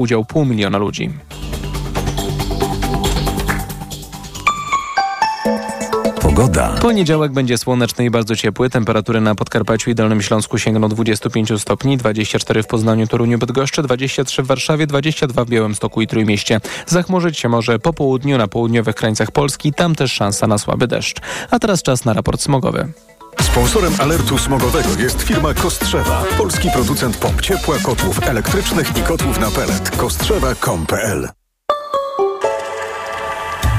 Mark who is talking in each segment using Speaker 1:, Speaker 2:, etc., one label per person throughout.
Speaker 1: udział pół miliona ludzi.
Speaker 2: Pogoda.
Speaker 1: Poniedziałek będzie słoneczny i bardzo ciepły. Temperatury na Podkarpaciu i Dolnym Śląsku sięgną 25 stopni, 24 w Poznaniu, Toruniu, Bydgoszczy, 23 w Warszawie, 22 w Białymstoku i Trójmieście. Zachmurzyć się może po południu na południowych krańcach Polski, tam też szansa na słaby deszcz. A teraz czas na raport smogowy.
Speaker 3: Sponsorem alertu smogowego jest firma Kostrzewa, polski producent pomp ciepła, kotłów elektrycznych i kotłów na pelet. Kostrzewa.com.pl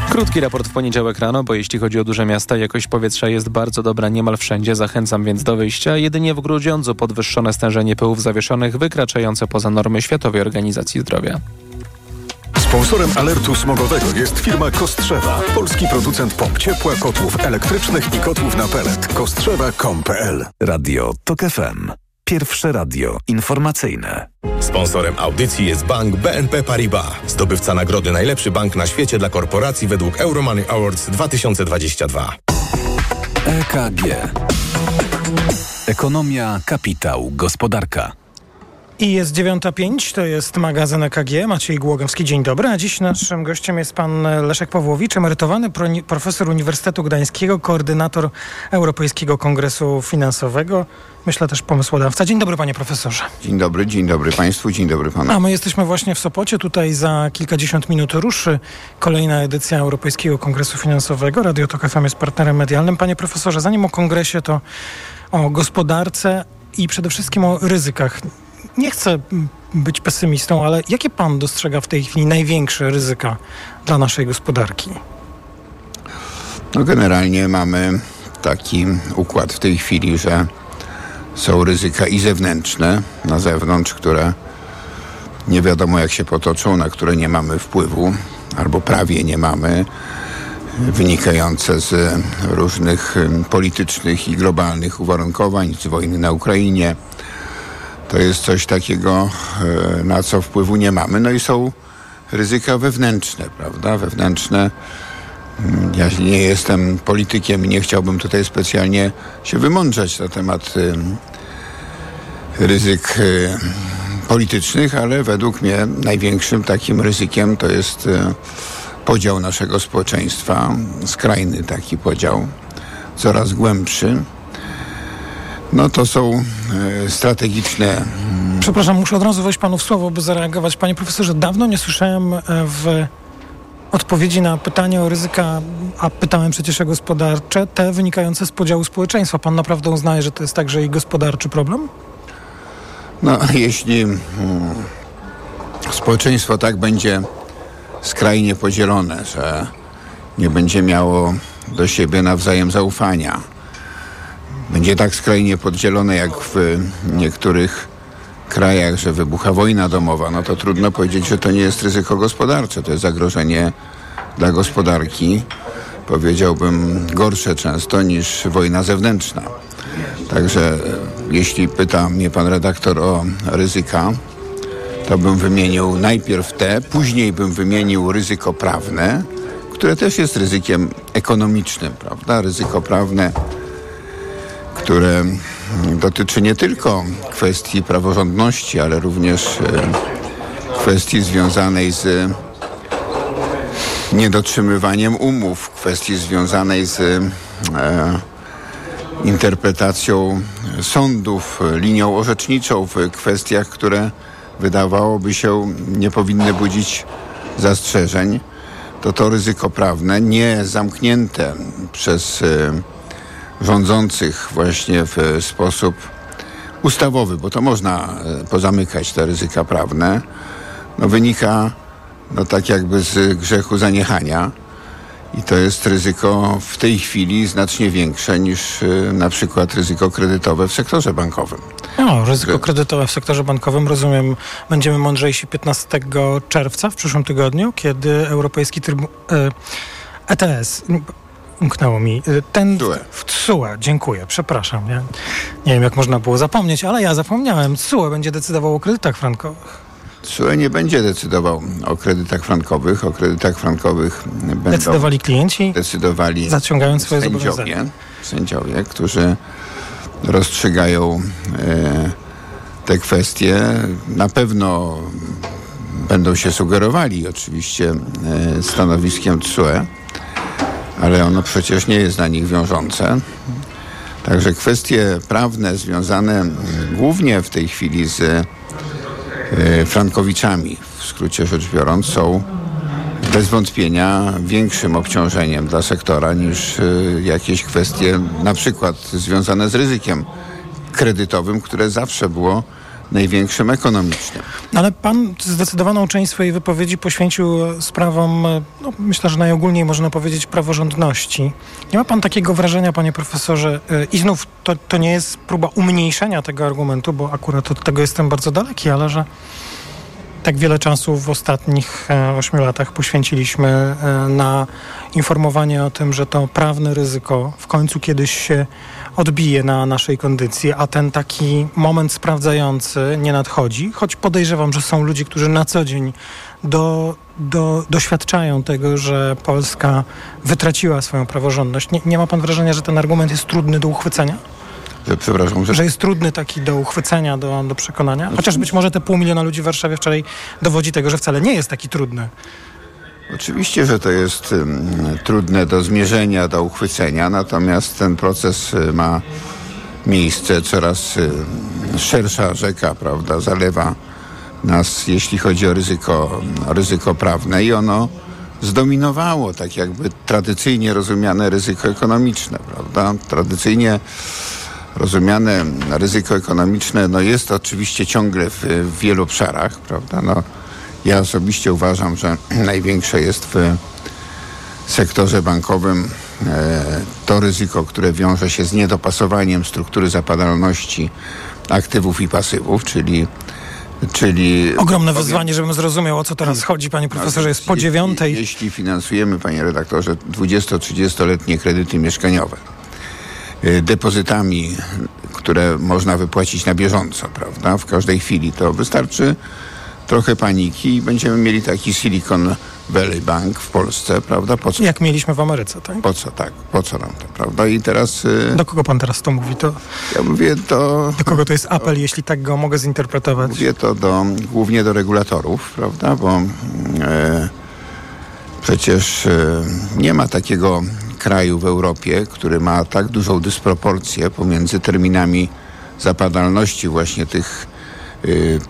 Speaker 1: Krótki raport w poniedziałek rano, bo jeśli chodzi o duże miasta, jakość powietrza jest bardzo dobra niemal wszędzie. Zachęcam więc do wyjścia. Jedynie w Grudziądzu podwyższone stężenie pyłów zawieszonych wykraczające poza normy Światowej Organizacji Zdrowia.
Speaker 3: Sponsorem alertu smogowego jest firma Kostrzewa, polski producent pomp ciepła, kotłów elektrycznych i kotłów na pelet. Kostrzewa.com.pl
Speaker 2: Radio TOK FM. Pierwsze radio informacyjne.
Speaker 4: Sponsorem audycji jest bank BNP Paribas, zdobywca nagrody Najlepszy Bank na świecie dla korporacji według Euromoney Awards 2022.
Speaker 2: EKG. Ekonomia, kapitał, gospodarka.
Speaker 5: I jest 9.05, to jest magazyn EKG, Maciej Głogowski, dzień dobry. A dziś naszym gościem jest pan Leszek Pawłowicz, emerytowany profesor Uniwersytetu Gdańskiego, koordynator Europejskiego Kongresu Finansowego, myślę też pomysłodawca. Dzień dobry panie profesorze.
Speaker 6: Dzień dobry, dzień dobry państwu, dzień dobry panu.
Speaker 5: A my jesteśmy właśnie w Sopocie, tutaj za kilkadziesiąt minut ruszy kolejna edycja Europejskiego Kongresu Finansowego. Radio Tok FM jest partnerem medialnym. Panie profesorze, zanim o kongresie, to o gospodarce i przede wszystkim o ryzykach nie chcę być pesymistą, ale jakie pan dostrzega w tej chwili największe ryzyka dla naszej gospodarki?
Speaker 6: No generalnie mamy taki układ w tej chwili, że są ryzyka i zewnętrzne na zewnątrz, które nie wiadomo jak się potoczą, na które nie mamy wpływu albo prawie nie mamy, wynikające z różnych politycznych i globalnych uwarunkowań, z wojny na Ukrainie, to jest coś takiego, e, na co wpływu nie mamy. No i są ryzyka wewnętrzne, prawda? Wewnętrzne. Mm, ja nie jestem politykiem i nie chciałbym tutaj specjalnie się wymądrzać na temat ryzyk e, politycznych, ale według mnie największym takim ryzykiem to jest e, podział naszego społeczeństwa, skrajny taki podział, coraz głębszy no to są e, strategiczne.
Speaker 5: Przepraszam, muszę od razu wejść panu w słowo, by zareagować. Panie profesorze, dawno nie słyszałem e, w odpowiedzi na pytanie o ryzyka, a pytałem przecież o gospodarcze, te wynikające z podziału społeczeństwa. Pan naprawdę uznaje, że to jest także i gospodarczy problem?
Speaker 6: No, jeśli hmm, społeczeństwo tak będzie skrajnie podzielone, że nie będzie miało do siebie nawzajem zaufania, będzie tak skrajnie podzielone jak w niektórych krajach, że wybucha wojna domowa, no to trudno powiedzieć, że to nie jest ryzyko gospodarcze, to jest zagrożenie dla gospodarki, powiedziałbym gorsze często niż wojna zewnętrzna. Także jeśli pyta mnie pan redaktor o ryzyka, to bym wymienił najpierw te, później bym wymienił ryzyko prawne, które też jest ryzykiem ekonomicznym, prawda? Ryzyko prawne które dotyczy nie tylko kwestii praworządności, ale również e, kwestii związanej z niedotrzymywaniem umów, kwestii związanej z e, interpretacją sądów, linią orzeczniczą w kwestiach, które wydawałoby się nie powinny budzić zastrzeżeń, to to ryzyko prawne nie zamknięte przez e, rządzących właśnie w sposób ustawowy, bo to można e, pozamykać te ryzyka prawne, no wynika no tak jakby z grzechu zaniechania. I to jest ryzyko w tej chwili znacznie większe niż y, na przykład ryzyko kredytowe w sektorze bankowym.
Speaker 5: No, ryzyko kredytowe w sektorze bankowym, rozumiem, będziemy mądrzejsi 15 czerwca w przyszłym tygodniu, kiedy Europejski Trybunał... ETS, umknęło mi. Y, ten w TSUE, dziękuję, przepraszam. Ja nie wiem, jak można było zapomnieć, ale ja zapomniałem. TSUE będzie decydował o kredytach frankowych.
Speaker 6: TSUE nie będzie decydował o kredytach frankowych. O kredytach frankowych będą
Speaker 5: decydowali klienci,
Speaker 6: decydowali
Speaker 5: zaciągając swoje
Speaker 6: sędziowie,
Speaker 5: zobowiązania.
Speaker 6: Sędziowie, którzy rozstrzygają e, te kwestie. Na pewno będą się sugerowali oczywiście e, stanowiskiem TSUE, ale ono przecież nie jest dla nich wiążące. Także kwestie prawne związane głównie w tej chwili z e, frankowiczami, w skrócie rzecz biorąc, są bez wątpienia większym obciążeniem dla sektora niż y, jakieś kwestie na przykład związane z ryzykiem kredytowym, które zawsze było największym ekonomicznym.
Speaker 5: Ale pan zdecydowaną część swojej wypowiedzi poświęcił sprawom, no, myślę, że najogólniej można powiedzieć, praworządności. Nie ma pan takiego wrażenia, panie profesorze, y, i znów to, to nie jest próba umniejszenia tego argumentu, bo akurat od tego jestem bardzo daleki, ale że tak wiele czasu w ostatnich e, ośmiu latach poświęciliśmy e, na informowanie o tym, że to prawne ryzyko w końcu kiedyś się odbije na naszej kondycji, a ten taki moment sprawdzający nie nadchodzi, choć podejrzewam, że są ludzie, którzy na co dzień do, do, doświadczają tego, że Polska wytraciła swoją praworządność. Nie, nie ma pan wrażenia, że ten argument jest trudny do uchwycenia?
Speaker 6: Przepraszam, że...
Speaker 5: że jest trudny taki do uchwycenia, do, do przekonania? Chociaż znaczy- być może te pół miliona ludzi w Warszawie wczoraj dowodzi tego, że wcale nie jest taki trudny.
Speaker 6: Oczywiście, że to jest trudne do zmierzenia, do uchwycenia, natomiast ten proces y, ma miejsce, coraz y, szersza rzeka, prawda, zalewa nas, jeśli chodzi o ryzyko, ryzyko prawne i ono zdominowało tak jakby tradycyjnie rozumiane ryzyko ekonomiczne, prawda? Tradycyjnie rozumiane ryzyko ekonomiczne no jest oczywiście ciągle w, w wielu obszarach, prawda? No, ja osobiście uważam, że największe jest w sektorze bankowym e, to ryzyko, które wiąże się z niedopasowaniem struktury zapadalności aktywów i pasywów, czyli Czyli
Speaker 5: Ogromne wyzwanie, żebym zrozumiał, o co teraz chodzi, panie profesorze, jest po dziewiątej.
Speaker 6: Jeśli finansujemy, panie redaktorze, 20-30-letnie kredyty mieszkaniowe, Y, depozytami, które można wypłacić na bieżąco, prawda, w każdej chwili, to wystarczy trochę paniki i będziemy mieli taki Silicon Valley Bank w Polsce, prawda?
Speaker 5: Po co? Jak mieliśmy w Ameryce, tak?
Speaker 6: Po co, tak, po co nam to, prawda? I teraz...
Speaker 5: Y, do kogo pan teraz to mówi? To...
Speaker 6: Ja mówię to...
Speaker 5: Do kogo to jest apel, to, jeśli tak go mogę zinterpretować?
Speaker 6: Mówię to do, głównie do regulatorów, prawda? Bo e, przecież e, nie ma takiego kraju w Europie, który ma tak dużą dysproporcję pomiędzy terminami zapadalności właśnie tych y,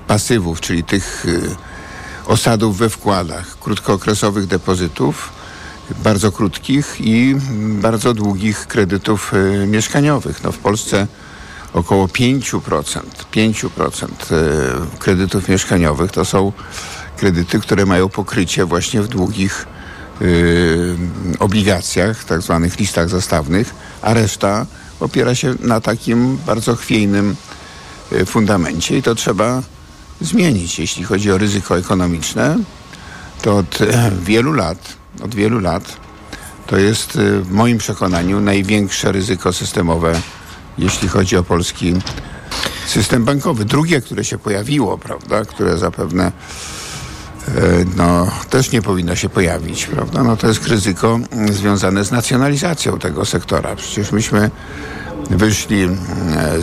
Speaker 6: pasywów, czyli tych y, osadów we wkładach, krótkookresowych depozytów, bardzo krótkich i bardzo długich kredytów y, mieszkaniowych. No w Polsce około 5%, 5% y, kredytów mieszkaniowych to są kredyty, które mają pokrycie właśnie w długich Y, obligacjach, tak zwanych listach zastawnych, a reszta opiera się na takim bardzo chwiejnym y, fundamencie i to trzeba zmienić. Jeśli chodzi o ryzyko ekonomiczne, to od y, wielu lat, od wielu lat to jest w moim przekonaniu największe ryzyko systemowe, jeśli chodzi o polski system bankowy. Drugie, które się pojawiło, prawda, które zapewne E, no, też nie powinno się pojawić, prawda? No, to jest ryzyko mm, związane z nacjonalizacją tego sektora. Przecież myśmy wyszli mm,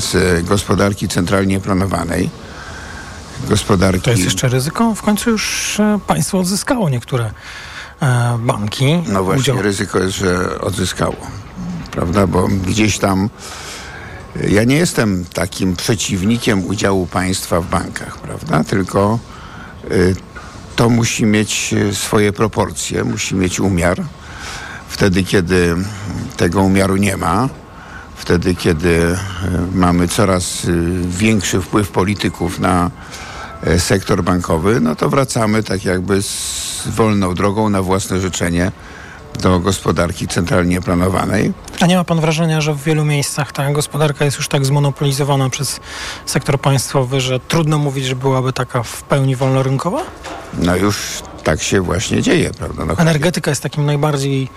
Speaker 6: z gospodarki centralnie planowanej.
Speaker 5: Gospodarki... To jest jeszcze ryzyko? W końcu już e, państwo odzyskało niektóre e, banki.
Speaker 6: No właśnie, udział... ryzyko jest, że odzyskało, prawda? Bo gdzieś tam ja nie jestem takim przeciwnikiem udziału państwa w bankach, prawda? Tylko to musi mieć e, swoje proporcje, musi mieć umiar. Wtedy, kiedy tego umiaru nie ma, wtedy, kiedy e, mamy coraz e, większy wpływ polityków na sektor bankowy, no to wracamy tak jakby z wolną drogą na własne życzenie do gospodarki centralnie planowanej.
Speaker 5: A nie ma pan wrażenia, że w wielu miejscach ta gospodarka jest już tak zmonopolizowana przez sektor państwowy, że trudno mówić, że byłaby taka w pełni wolnorynkowa?
Speaker 6: No już tak się właśnie dzieje, prawda? No,
Speaker 5: Energetyka jest takim najbardziej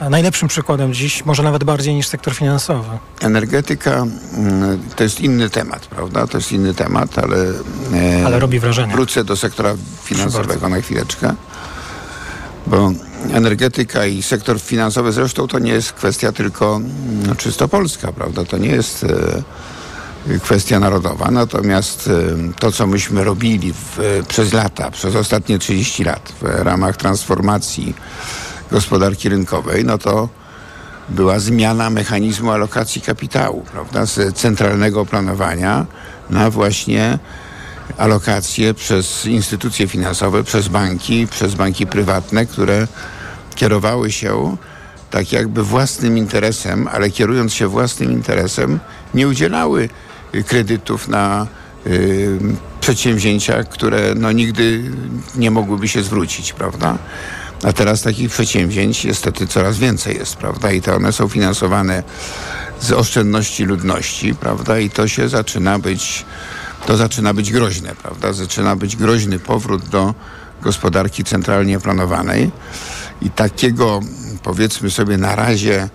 Speaker 5: najlepszym przykładem dziś, może nawet bardziej niż sektor finansowy.
Speaker 6: Energetyka mm, to jest inny temat, prawda? To jest inny temat, ale...
Speaker 5: E, ale robi wrażenie.
Speaker 6: Wrócę do sektora finansowego na chwileczkę, bo energetyka i sektor finansowy zresztą to nie jest kwestia tylko no, czysto polska, prawda? To nie jest e, kwestia narodowa. Natomiast to, co myśmy robili w, przez lata, przez ostatnie 30 lat w ramach transformacji gospodarki rynkowej, no to była zmiana mechanizmu alokacji kapitału, prawda, z centralnego planowania na właśnie alokacje przez instytucje finansowe, przez banki, przez banki prywatne, które kierowały się tak jakby własnym interesem, ale kierując się własnym interesem, nie udzielały kredytów na y, przedsięwzięcia, które no, nigdy nie mogłyby się zwrócić, prawda? A teraz takich przedsięwzięć niestety coraz więcej jest, prawda? I to one są finansowane z oszczędności ludności, prawda? I to się zaczyna być, to zaczyna być groźne, prawda? Zaczyna być groźny powrót do gospodarki centralnie planowanej i takiego, powiedzmy sobie na razie,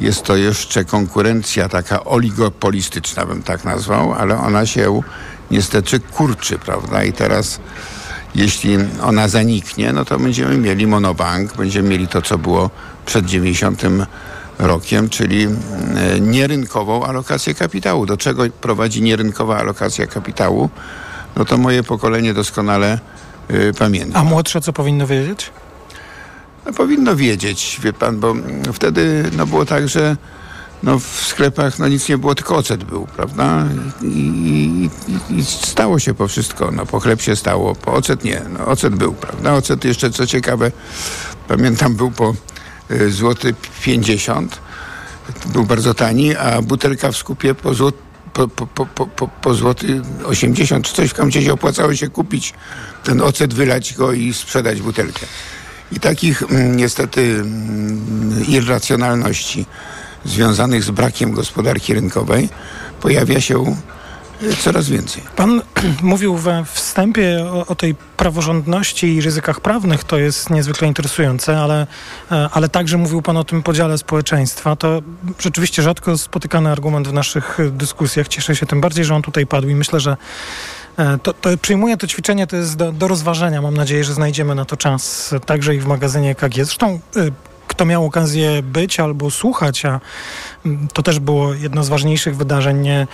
Speaker 6: jest to jeszcze konkurencja taka oligopolistyczna, bym tak nazwał, ale ona się niestety kurczy, prawda? I teraz jeśli ona zaniknie, no to będziemy mieli monobank, będziemy mieli to, co było przed 90 rokiem, czyli e, nierynkową alokację kapitału. Do czego prowadzi nierynkowa alokacja kapitału? No to moje pokolenie doskonale y, pamięta.
Speaker 5: A młodsze co powinno wiedzieć?
Speaker 6: No, powinno wiedzieć, wie pan, bo wtedy no, było tak, że no, w sklepach no, nic nie było, tylko ocet był, prawda? I, i, i, stało się po wszystko. No, po chleb się stało, po ocet nie. No, ocet był, prawda? Ocet jeszcze, co ciekawe, pamiętam, był po y, złoty 50. Był bardzo tani, a butelka w skupie po złot, po, po, po, po, po złoty 80 czy coś w opłacało się kupić ten ocet, wylać go i sprzedać butelkę. I takich mm, niestety mm, irracjonalności związanych z brakiem gospodarki rynkowej pojawia się y, coraz więcej.
Speaker 5: Pan mówił we wstępie o, o, tej praworządności i ryzykach prawnych, to jest niezwykle interesujące, ale, e, ale także mówił Pan o tym podziale społeczeństwa. To rzeczywiście rzadko spotykany argument w naszych dyskusjach. Cieszę się tym bardziej, że on tutaj padł i myślę, że e, to, to przyjmuję to ćwiczenie, to jest do, do, rozważenia. Mam nadzieję, że znajdziemy na to czas także i w magazynie KG. Zresztą kto miał okazję być albo słuchać, a mm, to też było jedno z ważniejszych wydarzeń. E,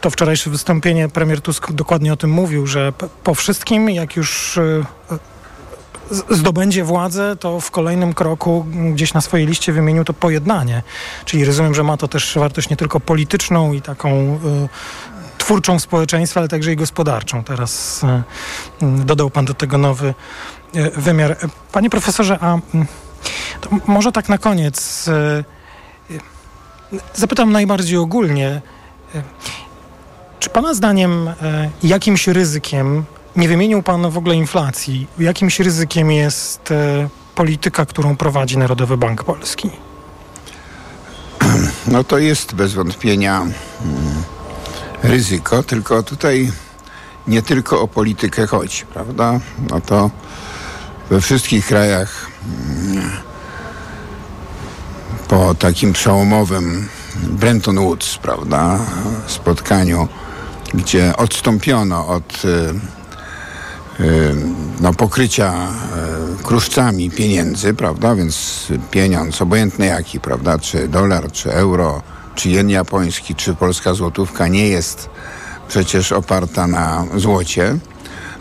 Speaker 5: to wczorajsze wystąpienie premier Tusk dokładnie o tym mówił, że po wszystkim, jak już e, zdobędzie władzę, to w kolejnym kroku gdzieś na swojej liście wymienił to pojednanie. Czyli rozumiem, że ma to też wartość nie tylko polityczną i taką y, twórczą społeczeństwa, ale także i gospodarczą. Teraz y, dodał pan do tego nowy wymiar. Panie profesorze, a to może tak na koniec e, zapytam najbardziej ogólnie. E, czy Pana zdaniem e, jakimś ryzykiem, nie wymienił Pan w ogóle inflacji, jakimś ryzykiem jest polityka, którą prowadzi Narodowy Bank Polski?
Speaker 6: No to jest bez wątpienia mm, ryzyko, tylko tutaj nie tylko o politykę chodzi, prawda? No to we wszystkich krajach po takim przełomowym Brenton Woods, prawda, spotkaniu, gdzie odstąpiono od y, y, no, pokrycia y, kruszcami pieniędzy, prawda, więc pieniądz, obojętny jaki, prawda, czy dolar, czy euro, czy jen japoński, czy polska złotówka nie jest przecież oparta na złocie,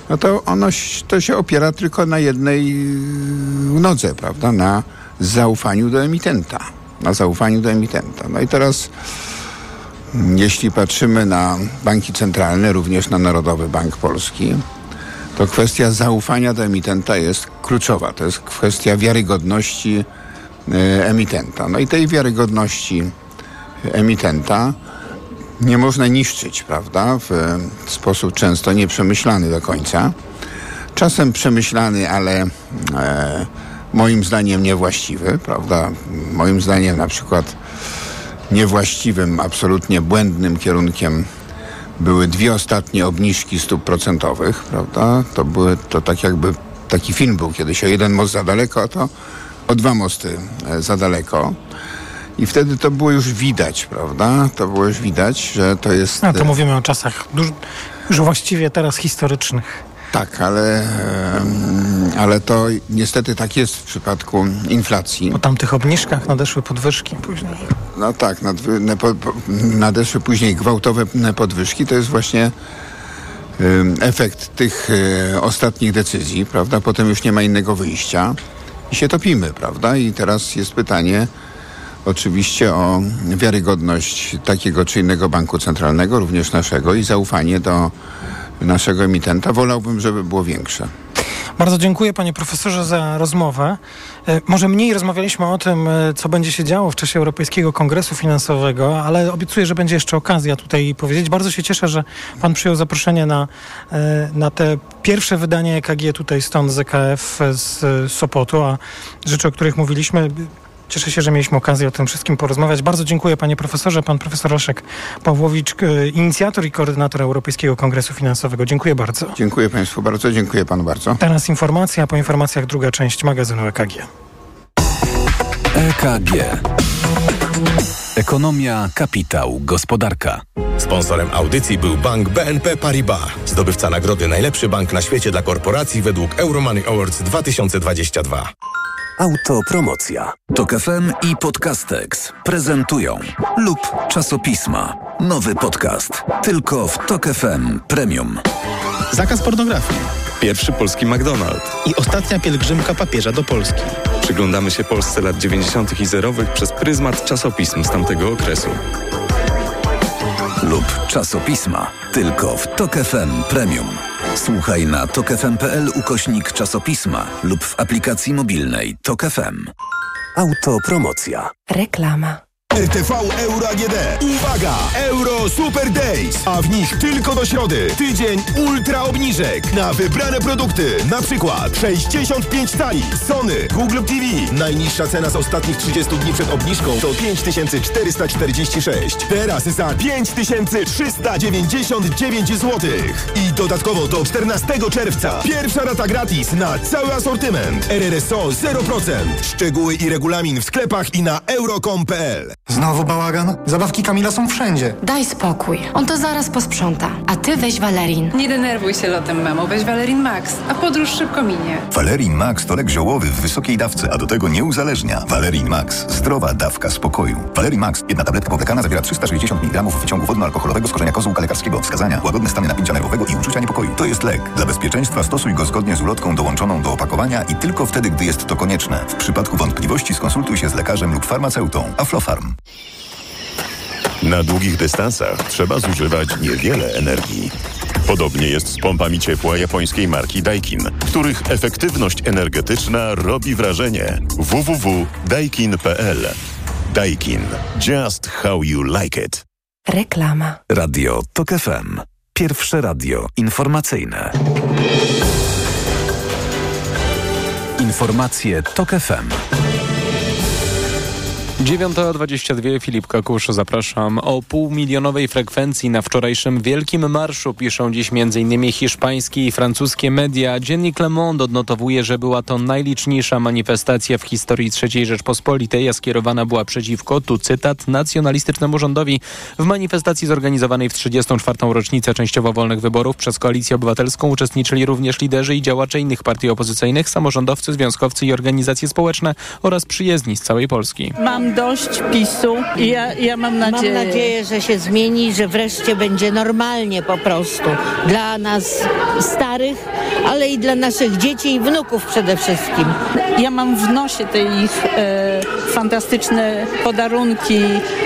Speaker 6: no to ono to się opiera tylko na jednej nodze, prawda? Na zaufaniu do emitenta. Na zaufaniu do emitenta. No i teraz jeśli patrzymy na banki centralne, również na Narodowy Bank Polski, to kwestia zaufania do emitenta jest kluczowa. To jest kwestia wiarygodności e, emitenta. No i tej wiarygodności emitenta nie można niszczyć, prawda, w sposób często nieprzemyślany do końca. Czasem przemyślany, ale e, moim zdaniem niewłaściwy, prawda? Moim zdaniem na przykład niewłaściwym, absolutnie błędnym kierunkiem były dwie ostatnie obniżki stóp procentowych, prawda? To były, to tak jakby taki film był kiedyś o jeden most za daleko, a to o dwa mosty e, za daleko. I wtedy to było już widać, prawda? To było już widać, że to jest...
Speaker 5: No to mówimy o czasach już właściwie teraz historycznych.
Speaker 6: Tak, ale ale to niestety tak jest w przypadku inflacji.
Speaker 5: Po tamtych obniżkach nadeszły podwyżki później.
Speaker 6: No tak, nadeszły później gwałtowe podwyżki. To jest właśnie efekt tych e, ostatnich decyzji, prawda? Potem już nie ma innego wyjścia i się topimy, prawda? I teraz jest pytanie oczywiście o wiarygodność takiego czy innego banku centralnego, również naszego i zaufanie do naszego emitenta. Wolałbym, żeby było większe.
Speaker 5: Bardzo dziękuję panie profesorze za rozmowę. E, może mniej rozmawialiśmy o tym, e, co będzie się działo w czasie Europejskiego Kongresu Finansowego, ale obiecuję, że będzie jeszcze okazja tutaj powiedzieć. Bardzo się cieszę, że pan przyjął zaproszenie na, e, na te pierwsze wydanie EKG tutaj stąd z EKF z Sopotu, a rzeczy, o których mówiliśmy, Cieszę się, że mieliśmy okazję o tym wszystkim porozmawiać. Bardzo dziękuję panie profesorze. Pan profesor Leszek Pawłowicz, inicjator i koordynator Europejskiego Kongresu Finansowego. Dziękuję bardzo.
Speaker 6: Dziękuję państwu bardzo, dziękuję panu bardzo.
Speaker 5: Teraz informacja, po informacjach druga część magazynu EKG.
Speaker 2: EKG. Ekonomia, kapitał, gospodarka.
Speaker 4: Sponsorem audycji był bank BNP Paribas, zdobywca nagrody Najlepszy Bank na świecie dla korporacji według Euromoney Awards 2022.
Speaker 2: Autopromocja. Tok FM i Podcastex prezentują lub czasopisma. Nowy podcast. Tylko w Tok FM Premium.
Speaker 7: Zakaz pornografii. Pierwszy polski McDonald's. I ostatnia pielgrzymka papieża do Polski. Przyglądamy się Polsce lat 90. i zerowych przez pryzmat czasopism z tamtego okresu.
Speaker 2: Lub czasopisma. Tylko w Tok FM Premium. Słuchaj na tokefm.pl ukośnik czasopisma lub w aplikacji mobilnej Tok FM. Autopromocja.
Speaker 8: Reklama.
Speaker 9: RTV Euro AGD. Uwaga! Euro Super Days, a w nich tylko do środy. Tydzień ultra obniżek na wybrane produkty. Na przykład 65 cali Sony Google TV. Najniższa cena z ostatnich 30 dni przed obniżką to 5446. Teraz za 5399 zł. I dodatkowo do 14 czerwca. Pierwsza rata gratis na cały asortyment. RRSO 0%. Szczegóły i regulamin w sklepach i na euro.com.pl.
Speaker 10: Znowu bałagan? Zabawki Kamila są wszędzie.
Speaker 8: Daj spokój. On to zaraz posprząta. A ty weź Valerin.
Speaker 11: Nie denerwuj się lotem, mamo. Weź Valerin Max, a podróż szybko minie.
Speaker 12: Valerin Max to lek ziołowy w wysokiej dawce, a do tego nie uzależnia. Valerin Max. Zdrowa dawka spokoju. Valerin Max. Jedna tabletka powlekana zawiera 360 mg wyciągu wodno-alkoholowego z korzenia kozłka lekarskiego. Wskazania. Łagodne stany napięcia nerwowego i uczucia niepokoju. To jest lek. Dla bezpieczeństwa stosuj go zgodnie z ulotką dołączoną do opakowania i tylko wtedy, gdy jest to konieczne. W przypadku wątpliwości skonsultuj się z lekarzem lub farmaceutą. Aflofarm.
Speaker 13: Na długich dystansach trzeba zużywać niewiele energii. Podobnie jest z pompami ciepła japońskiej marki Daikin, których efektywność energetyczna robi wrażenie. www.daikin.pl Daikin. Just how you like it.
Speaker 8: Reklama.
Speaker 2: Radio TOK FM. Pierwsze radio informacyjne. Informacje TOK FM.
Speaker 1: 9.22 Filip Kakusz, zapraszam. O półmilionowej frekwencji na wczorajszym Wielkim Marszu piszą dziś m.in. hiszpańskie i francuskie media. Dziennik Le Monde odnotowuje, że była to najliczniejsza manifestacja w historii III Rzeczpospolitej, a skierowana była przeciwko, tu cytat, nacjonalistycznemu rządowi. W manifestacji zorganizowanej w 34. rocznicę częściowo wolnych wyborów przez Koalicję Obywatelską uczestniczyli również liderzy i działacze innych partii opozycyjnych, samorządowcy, związkowcy i organizacje społeczne oraz przyjezdni z całej Polski.
Speaker 14: Mam dość PiSu i ja, ja mam nadzieję...
Speaker 15: Mam nadzieję, że się zmieni, że wreszcie będzie normalnie po prostu. Dla nas starych, ale i dla naszych dzieci i wnuków przede wszystkim.
Speaker 14: Ja mam w nosie te ich e, fantastyczne podarunki,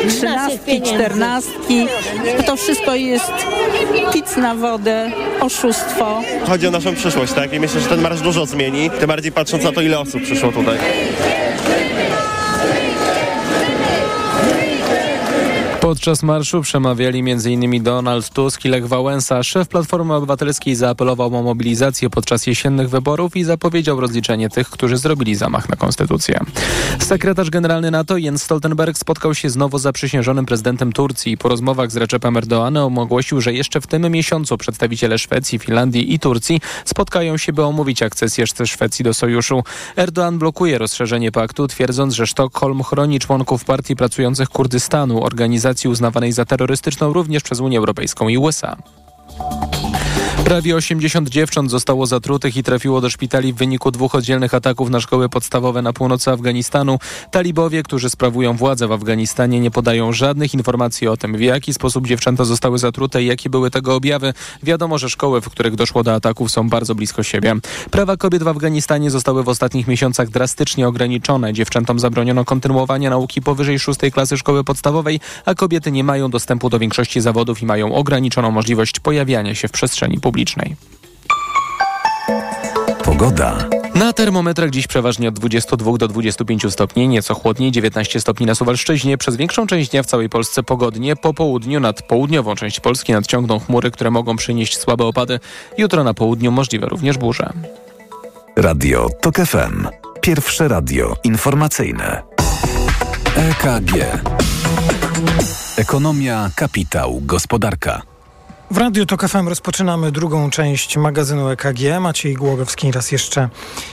Speaker 14: trzynastki, czternastki. To wszystko jest pic na wodę, oszustwo.
Speaker 16: Chodzi o naszą przyszłość, tak? I myślę, że ten marsz dużo zmieni, tym bardziej patrząc na to, ile osób przyszło tutaj.
Speaker 1: Podczas marszu przemawiali m.in. Donald Tusk i Lech Wałęsa. Szef Platformy Obywatelskiej zaapelował o mobilizację podczas jesiennych wyborów i zapowiedział rozliczenie tych, którzy zrobili zamach na konstytucję. Sekretarz generalny NATO Jens Stoltenberg spotkał się z nowo zaprzysiężonym prezydentem Turcji. Po rozmowach z Recepem Erdoganem ogłosił, że jeszcze w tym miesiącu przedstawiciele Szwecji, Finlandii i Turcji spotkają się, by omówić akcesję Szwecji do sojuszu. Erdogan blokuje rozszerzenie paktu, twierdząc, że Sztokholm chroni członków partii pracujących Kurdystanu, organizacji organizacji uznawanej za terrorystyczną również przez Unię Europejską i USA. Prawie 80 dziewcząt zostało zatrutych i trafiło do szpitali w wyniku dwóch oddzielnych ataków na szkoły podstawowe na północy Afganistanu. Talibowie, którzy sprawują władzę w Afganistanie, nie podają żadnych informacji o tym, w jaki sposób dziewczęta zostały zatrute i jakie były tego objawy. Wiadomo, że szkoły, w których doszło do ataków, są bardzo blisko siebie. Prawa kobiet w Afganistanie zostały w ostatnich miesiącach drastycznie ograniczone. Dziewczętom zabroniono kontynuowania nauki powyżej szóstej klasy szkoły podstawowej, a kobiety nie mają dostępu do większości zawodów i mają ograniczoną możliwość pojawiania się w przestrzeni publicznej publicznej.
Speaker 2: Pogoda.
Speaker 1: Na termometrach dziś przeważnie od 22 do 25 stopni, nieco chłodniej, 19 stopni na Suwalszczyźnie. Przez większą część dnia w całej Polsce pogodnie. Po południu nad południową część Polski nadciągną chmury, które mogą przynieść słabe opady. Jutro na południu możliwe również burze.
Speaker 2: Radio TOK FM. Pierwsze radio informacyjne. EKG. Ekonomia, kapitał, gospodarka.
Speaker 5: W Radiu TOK FM rozpoczynamy drugą część magazynu EKG. Maciej Głogowski raz jeszcze.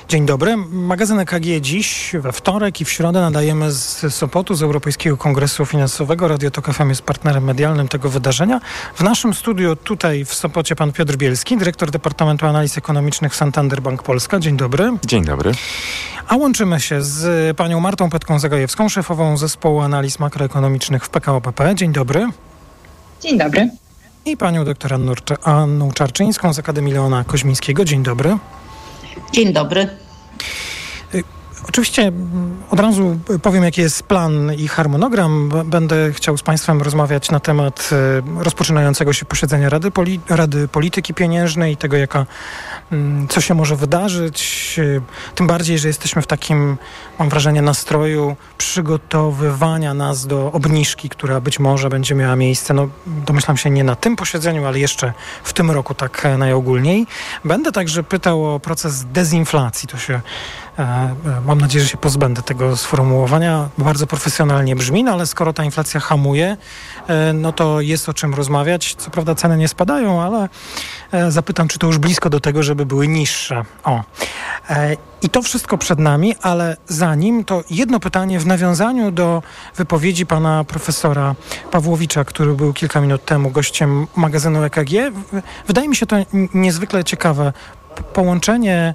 Speaker 5: Dzień dobry. Magazyn EKG dziś, we wtorek i w środę nadajemy z Sopotu, z Europejskiego Kongresu Finansowego. Radio TOK FM jest partnerem medialnym tego wydarzenia. W naszym studiu tutaj w Sopocie pan Piotr Bielski, dyrektor Departamentu Analiz Ekonomicznych Santander Bank Polska. Dzień dobry.
Speaker 17: Dzień dobry.
Speaker 5: A łączymy się z panią Martą Petką-Zagajewską, szefową zespołu analiz makroekonomicznych w PKO BP. Dzień dobry.
Speaker 18: Dzień dobry
Speaker 5: i panią doktor Anną Czarczyńską z Akademii Leona Koźmińskiego. Dzień dobry.
Speaker 18: Dzień dobry.
Speaker 5: Oczywiście mm, od razu powiem, jaki jest plan i harmonogram. Będę chciał z Państwem rozmawiać na temat e, rozpoczynającego się posiedzenia Rady, Poli Rady Polityki Pieniężnej i tego, jaka, mm, co się może wydarzyć. E, tym bardziej, że jesteśmy w takim, mam wrażenie, nastroju przygotowywania nas do obniżki, która być może będzie miała miejsce, no domyślam się nie na tym posiedzeniu, ale jeszcze w tym roku tak najogólniej. Będę także pytał o proces dezinflacji. To się E, e, mam nadzieję, że się pozbędę tego sformułowania. Bardzo profesjonalnie brzmi, no ale skoro ta inflacja hamuje, e, no to jest o czym rozmawiać. Co prawda ceny nie spadają, ale zapytam, czy to już blisko do tego, żeby były niższe. O. I to wszystko przed nami, ale zanim to jedno pytanie w nawiązaniu do wypowiedzi pana profesora Pawłowicza, który był kilka minut temu gościem magazynu EKG. Wydaje mi się to niezwykle ciekawe połączenie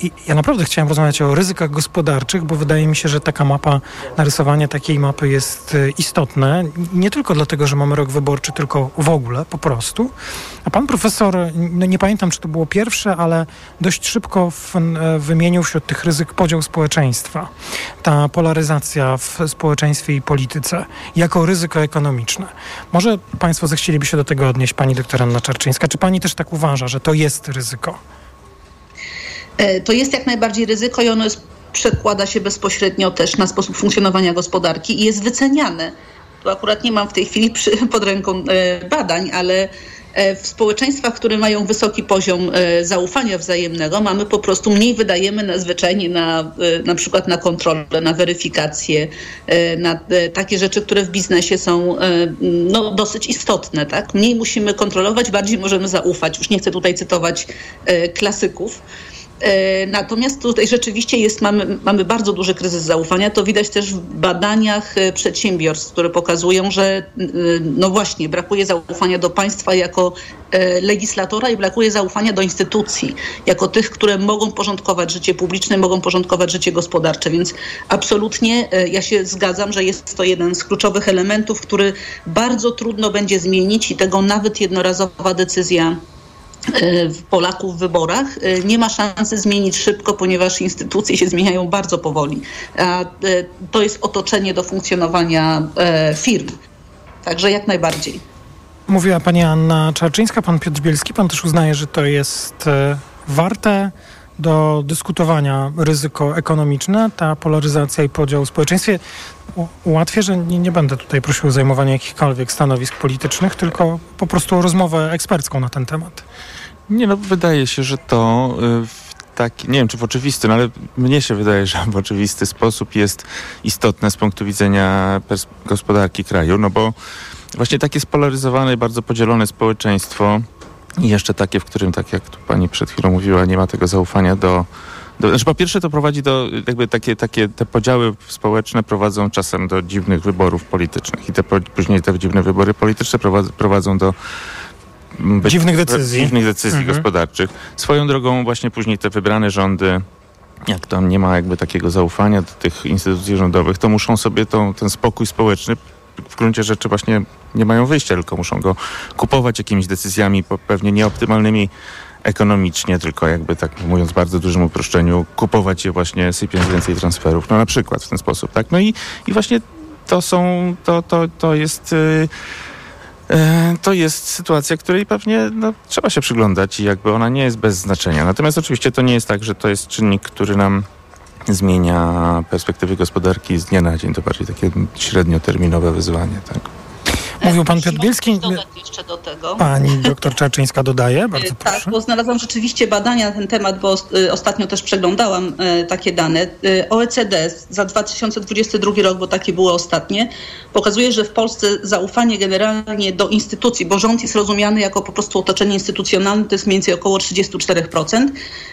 Speaker 5: i ja naprawdę chciałem rozmawiać o ryzykach gospodarczych, bo wydaje mi się, że taka mapa, narysowanie takiej mapy jest e, istotne. Nie tylko dlatego, że mamy rok wyborczy, tylko w ogóle, po prostu. A pan profesor, no nie pamiętam, czy to było pierwsze, ale dość szybko w, e, wymienił wśród tych ryzyk podział społeczeństwa. Ta polaryzacja w społeczeństwie i polityce jako ryzyko ekonomiczne. Może państwo zechcieliby się do tego odnieść, pani doktor Anna Czarczyńska. Czy pani też tak uważa, że to jest ryzyko?
Speaker 18: E, to jest jak najbardziej ryzyko i ono jest, przekłada się bezpośrednio też na sposób funkcjonowania gospodarki i jest wyceniane. Tu akurat nie mam w tej chwili przy, pod ręką e, badań, ale e, w społeczeństwach, które mają wysoki poziom zaufania wzajemnego, mamy po prostu mniej wydajemy na zwyczajnie na, na przykład na kontrolę, na weryfikację, na takie rzeczy, które w biznesie są no, dosyć istotne. Tak? Mniej musimy kontrolować, bardziej możemy zaufać. Już nie chcę tutaj cytować klasyków. E, natomiast tutaj rzeczywiście jest, mamy, mamy bardzo duży kryzys zaufania. To widać też w badaniach e, przedsiębiorstw, które pokazują, że e, no właśnie brakuje zaufania do państwa jako legislatora i brakuje zaufania do instytucji, jako tych, które mogą porządkować życie publiczne, mogą porządkować życie gospodarcze. Więc absolutnie ja się zgadzam, że jest to jeden z kluczowych elementów, który bardzo trudno będzie zmienić i tego nawet jednorazowa decyzja Polaków w wyborach e, nie ma szansy zmienić szybko, ponieważ instytucje się zmieniają bardzo powoli. A e, to jest otoczenie do funkcjonowania firm. Także jak najbardziej.
Speaker 5: Mówiła pani Anna Czarczyńska, pan Piotr Bielski. Pan też uznaje, że to jest warte do dyskutowania ryzyko ekonomiczne, ta polaryzacja i podział w społeczeństwie. Ułatwię, że nie, nie będę tutaj prosił o zajmowanie jakichkolwiek stanowisk politycznych, tylko po prostu o rozmowę ekspercką na ten temat.
Speaker 17: Nie no, wydaje się, że to y, w taki, nie wiem czy w oczywisty, no ale mnie się wydaje, że w oczywisty sposób jest istotne z punktu widzenia gospodarki kraju, no bo właśnie takie spolaryzowane i bardzo podzielone społeczeństwo. I jeszcze takie, w którym, tak jak tu pani przed chwilą mówiła, nie ma tego zaufania do, do, znaczy po pierwsze to prowadzi do, jakby takie, takie te podziały społeczne prowadzą czasem do dziwnych wyborów politycznych i te później te dziwne wybory polityczne prowadzą, prowadzą do być,
Speaker 5: Dziwnych decyzji.
Speaker 17: dziwnych decyzji
Speaker 5: Mhm.
Speaker 17: gospodarczych. Swoją drogą właśnie później te wybrane rządy jak tam nie ma jakby takiego zaufania do tych instytucji rządowych, to muszą sobie tą, ten spokój społeczny w gruncie rzeczy właśnie nie mają wyjścia, tylko muszą go kupować jakimiś decyzjami pewnie nieoptymalnymi ekonomicznie, tylko jakby tak mówiąc w bardzo dużym uproszczeniu, kupować je właśnie sypiąc więcej transferów, no na przykład w ten sposób, tak? No i, i właśnie to są, to, to, to jest... Yy, To jest sytuacja, której pewnie no, trzeba się przyglądać i jakby ona nie jest bez znaczenia. Natomiast oczywiście to nie jest tak, że to jest czynnik, który nam zmienia perspektywy gospodarki z dnia na dzień. To bardziej takie średnioterminowe wyzwanie. Tak.
Speaker 5: Mówił pan Piotr Bielski.
Speaker 18: jeszcze do tego.
Speaker 5: Pani doktor Czaczyńska dodaje, bardzo
Speaker 18: Tak,
Speaker 5: proszę.
Speaker 18: bo znalazłam rzeczywiście badania na ten temat, bo y, ostatnio też przeglądałam y, takie dane. Y, OECD za 2022 rok, bo takie były ostatnie, pokazuje, że w Polsce zaufanie generalnie do instytucji, bo rząd jest rozumiany jako po prostu otoczenie instytucjonalne, to jest mniej więcej około 34%.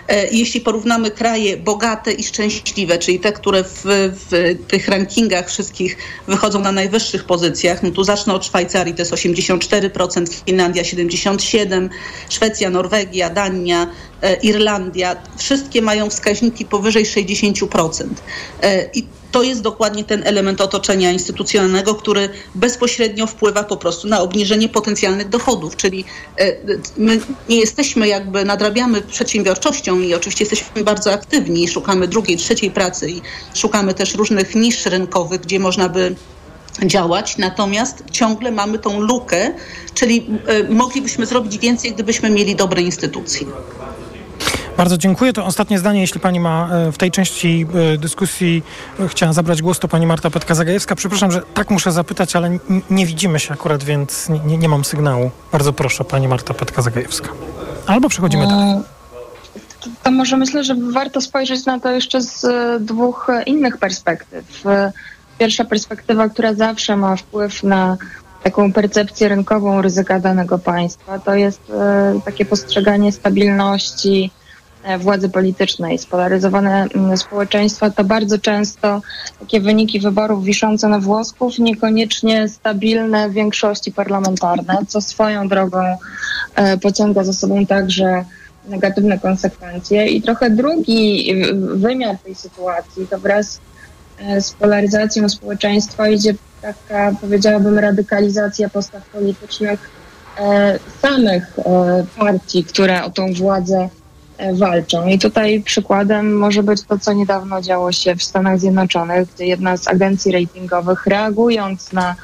Speaker 18: E, Jeśli porównamy kraje bogate i szczęśliwe, czyli te, które w, w tych rankingach wszystkich wychodzą na najwyższych pozycjach, no tu zacznę od Szwajcarii, to jest 84%, Finlandia 77%, Szwecja, Norwegia, Dania, e, Irlandia, wszystkie mają wskaźniki powyżej 60%. E, I to jest dokładnie ten element otoczenia instytucjonalnego, który bezpośrednio wpływa po prostu na obniżenie potencjalnych dochodów, czyli e, my nie jesteśmy jakby, nadrabiamy przedsiębiorczością i oczywiście jesteśmy bardzo aktywni szukamy drugiej, trzeciej pracy i szukamy też różnych nisz rynkowych, gdzie można by działać, natomiast ciągle mamy tą lukę, czyli e, moglibyśmy zrobić więcej, gdybyśmy mieli dobre instytucje.
Speaker 5: Bardzo dziękuję. To ostatnie zdanie, jeśli pani ma e, w tej części e, dyskusji chciała zabrać głos, to pani Marta Petka-Zagajewska. Przepraszam, że tak muszę zapytać, ale nie widzimy się akurat, więc nie, nie, mam sygnału. Bardzo proszę, pani Marta Petka-Zagajewska. Albo przechodzimy dalej.
Speaker 19: To może myślę, że warto spojrzeć na to jeszcze z dwóch innych perspektyw. Pierwsza perspektywa, która zawsze ma wpływ na taką percepcję rynkową ryzyka danego państwa, to jest e, takie postrzeganie stabilności e, władzy politycznej. Spolaryzowane społeczeństwa to bardzo często takie wyniki wyborów wiszące na włosków, niekoniecznie stabilne większości parlamentarne, co swoją drogą e, pociąga za sobą także negatywne konsekwencje. I trochę drugi wymiar tej sytuacji to wraz z polaryzacją społeczeństwa idzie taka, powiedziałabym, radykalizacja postaw politycznych e, samych e, partii, które o tą władzę e, walczą. I tutaj przykładem może być to, co niedawno działo się w Stanach Zjednoczonych, gdzie jedna z agencji ratingowych, reagując na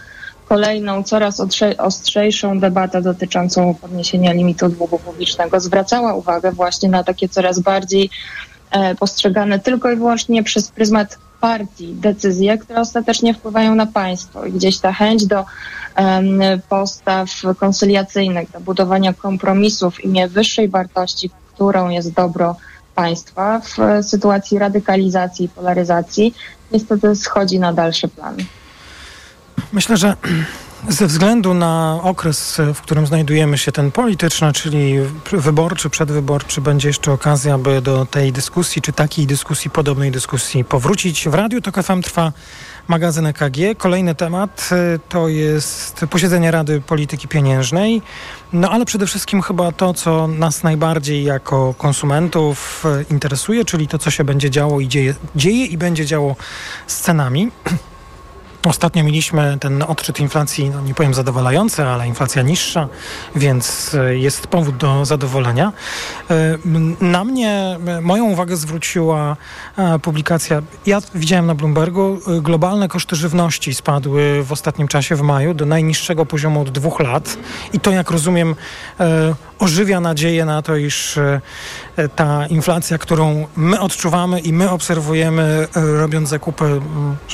Speaker 19: kolejną, coraz ostrzejszą debatę dotyczącą podniesienia limitu długu publicznego, zwracała uwagę właśnie na takie coraz bardziej e, postrzegane tylko i wyłącznie przez pryzmat partii decyzje, które ostatecznie wpływają na państwo. I gdzieś ta chęć do em, postaw koncyliacyjnych, do budowania kompromisów w imię wyższej wartości, którą jest dobro państwa w e, sytuacji radykalizacji i polaryzacji, niestety schodzi na dalszy plan.
Speaker 5: Myślę, że ze względu na okres, w którym znajdujemy się, ten polityczny, czyli wyborczy, przedwyborczy, będzie jeszcze okazja, by do tej dyskusji, czy takiej dyskusji, podobnej dyskusji powrócić. W Radiu TOK FM trwa magazyn EKG. Kolejny temat y, to jest posiedzenie Rady Polityki Pieniężnej. No ale przede wszystkim chyba to, co nas najbardziej jako konsumentów y, interesuje, czyli to, co się będzie działo i dzieje, dzieje i będzie działo z cenami. Ostatnio mieliśmy ten odczyt inflacji, no nie powiem zadowalający, ale inflacja niższa, więc e, jest powód do zadowolenia. E, Na mnie moją uwagę zwróciła e, publikacja, ja widziałem na Bloombergu, globalne koszty żywności spadły w ostatnim czasie w maju do najniższego poziomu od dwóch lat i to jak rozumiem ożywia nadzieję na to, iż ta inflacja, którą my odczuwamy i my obserwujemy, robiąc zakupy,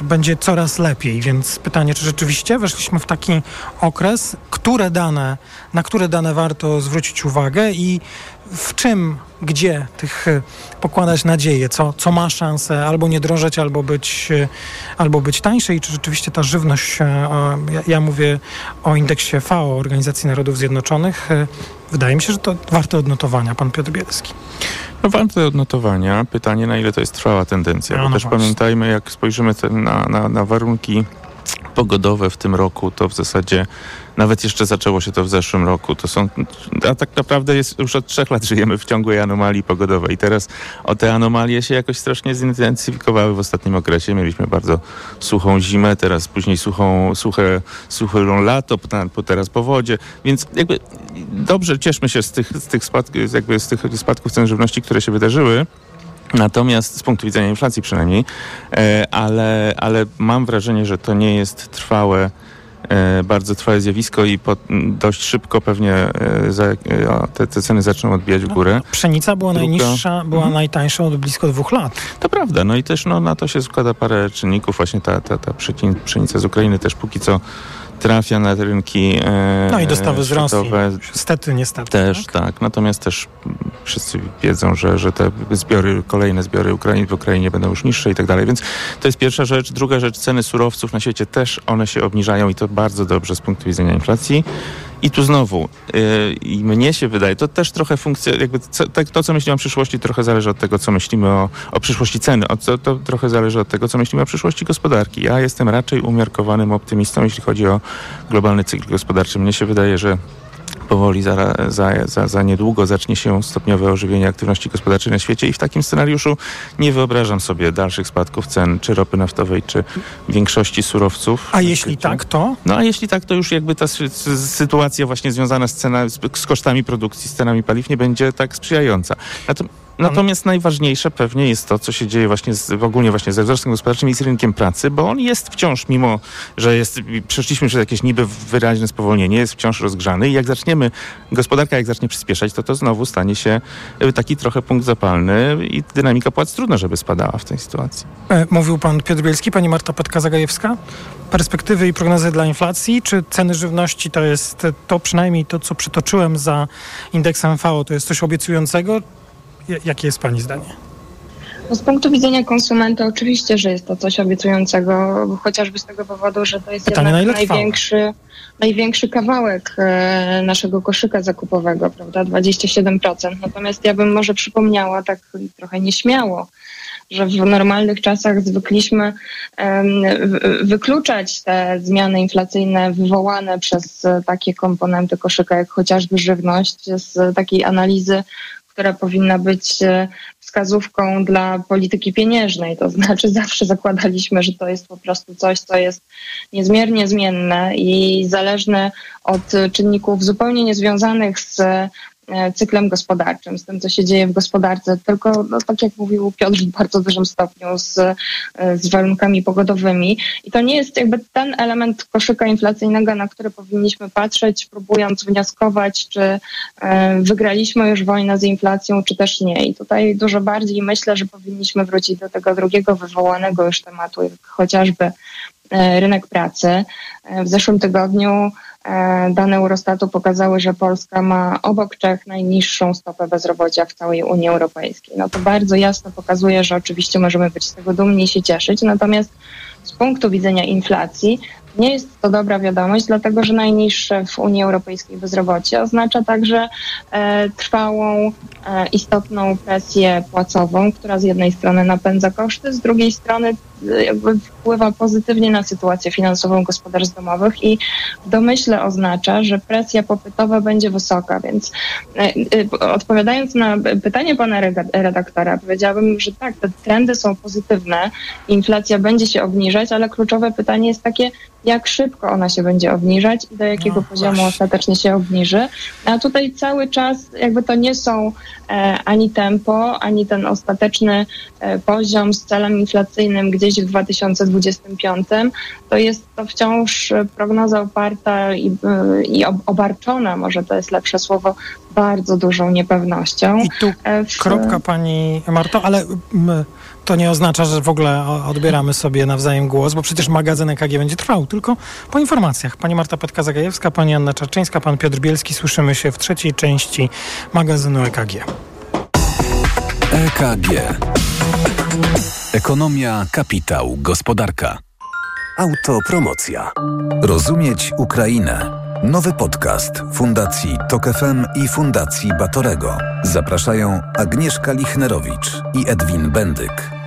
Speaker 5: będzie coraz lepiej. Więc pytanie, czy rzeczywiście weszliśmy w taki okres, które dane, na które dane warto zwrócić uwagę i w czym, gdzie tych e, pokładać nadzieję, co, co ma szansę albo nie drożeć, albo być, e, albo być tańsze i czy rzeczywiście ta żywność, e, ja, mówię o indeksie FAO, Organizacji Narodów Zjednoczonych, wydaje mi się, że to warte odnotowania. Pan Piotr Bielski.
Speaker 17: No warte odnotowania. Pytanie, na ile to jest trwała tendencja.
Speaker 5: No,
Speaker 17: Bo
Speaker 5: no
Speaker 17: też
Speaker 5: właśnie.
Speaker 17: pamiętajmy, jak spojrzymy na, na, na warunki pogodowe w tym roku to w zasadzie nawet jeszcze zaczęło się to w zeszłym roku. To są, a tak naprawdę jest, już od trzech lat żyjemy w ciągłej anomalii pogodowej i teraz o te anomalie się jakoś strasznie zintensyfikowały w ostatnim okresie. Mieliśmy bardzo suchą zimę, teraz później suchą, suche, suche lato, teraz powodzie, więc jakby dobrze cieszmy się z tych, z tych, spadków, jakby z tych spadków cen żywności, które się wydarzyły. Natomiast z punktu widzenia inflacji przynajmniej, e, ale, ale mam wrażenie, że to nie jest trwałe bardzo trwałe zjawisko i po, dość szybko pewnie e, za, te, te, ceny zaczną odbijać w górę.
Speaker 5: No, pszenica była Druga. najniższa, była mhm. najtańsza od blisko dwóch lat.
Speaker 17: To prawda, no i też no, na to się składa parę czynników, właśnie ta, ta, ta pszenica z Ukrainy też póki co trafia na rynki
Speaker 5: e, No i dostawy z Rosji. Niestety, niestety.
Speaker 17: Też, tak? tak. Natomiast też wszyscy wiedzą, że, że te zbiory, kolejne zbiory Ukrainy w Ukrainie będą już niższe i tak dalej. Więc to jest pierwsza rzecz. Druga rzecz, ceny surowców na świecie też one się obniżają i to bardzo dobrze z punktu widzenia inflacji. I tu znowu, yy, i mnie się wydaje, to też trochę funkcja, jakby co, tak, to, co myślimy o przyszłości, trochę zależy od tego, co myślimy o, o przyszłości ceny. O, to, to trochę zależy od tego, co myślimy o przyszłości gospodarki. Ja jestem raczej umiarkowanym optymistą, jeśli chodzi o globalny cykl gospodarczy. Mnie się wydaje, że powoli za, za, za, za niedługo zacznie się stopniowe ożywienie aktywności gospodarczej na świecie i w takim scenariuszu nie wyobrażam sobie dalszych spadków cen czy ropy naftowej, czy większości surowców.
Speaker 5: A jeśli tak, to?
Speaker 17: No a jeśli tak, to już jakby ta sytuacja właśnie związana z, cena, z, z kosztami produkcji, z cenami paliw nie będzie tak sprzyjająca. Natomiast Natomiast najważniejsze pewnie jest to, co się dzieje właśnie z, ogólnie właśnie ze wzrostem gospodarczym i z rynkiem pracy, bo on jest wciąż, mimo że jest, przeszliśmy przez jakieś niby wyraźne spowolnienie, jest wciąż rozgrzany i jak zaczniemy, gospodarka jak zacznie przyspieszać, to to znowu stanie się e, taki trochę punkt zapalny i dynamika płac trudno, żeby spadała w tej sytuacji.
Speaker 5: E, mówił pan Piotr Bielski, pani Marta Petka-Zagajewska. Perspektywy i prognozy dla inflacji, czy ceny żywności to jest to przynajmniej to, co przytoczyłem za indeksem VO, to jest coś obiecującego, Jakie jest Pani zdanie?
Speaker 19: No z punktu widzenia konsumenta oczywiście, że jest to coś obiecującego, chociażby z tego powodu, że to jest
Speaker 5: Pytanie
Speaker 19: jednak największy, największy kawałek e, naszego koszyka zakupowego, prawda, 27%. Natomiast ja bym może przypomniała tak trochę nieśmiało, że w normalnych czasach zwykliśmy wykluczać te zmiany inflacyjne wywołane przez takie komponenty koszyka, jak chociażby żywność, z takiej analizy która powinna być e, wskazówką dla polityki pieniężnej. To znaczy zawsze zakładaliśmy, że to jest po prostu coś, co jest niezmiernie zmienne i zależne od czynników zupełnie niezwiązanych z cyklem gospodarczym, z tym, co się dzieje w gospodarce, tylko no, tak jak mówił Piotr w bardzo dużym stopniu z, e, z warunkami pogodowymi. I to nie jest jakby ten element koszyka inflacyjnego, na który powinniśmy patrzeć, próbując wnioskować, czy e, wygraliśmy już wojnę z inflacją, czy też nie. I tutaj dużo bardziej myślę, że powinniśmy wrócić do tego drugiego wywołanego już tematu, jak chociażby rynek pracy. W zeszłym tygodniu E, dane Eurostatu pokazały, że Polska ma obok Czech najniższą stopę bezrobocia w całej Unii Europejskiej. No to bardzo jasno pokazuje, że oczywiście możemy być z tego dumni i się cieszyć, natomiast z punktu widzenia inflacji nie jest to dobra wiadomość, dlatego że najniższe w Unii Europejskiej bezrobocie oznacza także e, trwałą, e, istotną presję płacową, która z jednej strony napędza koszty, z drugiej strony e, jakby wpływa pozytywnie na sytuację finansową gospodarstw domowych i w domyśle oznacza, że presja popytowa będzie wysoka, więc e, e, odpowiadając na pytanie pana redaktora, powiedziałabym, że tak, te trendy są pozytywne, inflacja będzie się obniżać, ale kluczowe pytanie jest takie, jak szybko ona się będzie obniżać i do jakiego no, poziomu właśnie. ostatecznie się obniży. A tutaj cały czas jakby to nie są e, ani tempo, ani ten ostateczny poziom z celem inflacyjnym gdzieś w 2025. To jest to wciąż prognoza oparta i, e, i obarczona, może to jest lepsze słowo, bardzo dużą niepewnością.
Speaker 5: I tu e, w... kropka pani Marto, ale to nie oznacza, że w ogóle odbieramy sobie nawzajem głos, bo przecież magazyn EKG będzie trwał, tylko po informacjach. Pani Marta Petka-Zagajewska, pani Anna Czarczyńska, pan Piotr Bielski. Słyszymy się w trzeciej części magazynu EKG.
Speaker 2: EKG. Ekonomia, kapitał, gospodarka. Autopromocja. Rozumieć Ukrainę. Nowy podcast Fundacji Tok FM i Fundacji Batorego. Zapraszają Agnieszka Lichnerowicz i Edwin Bendyk.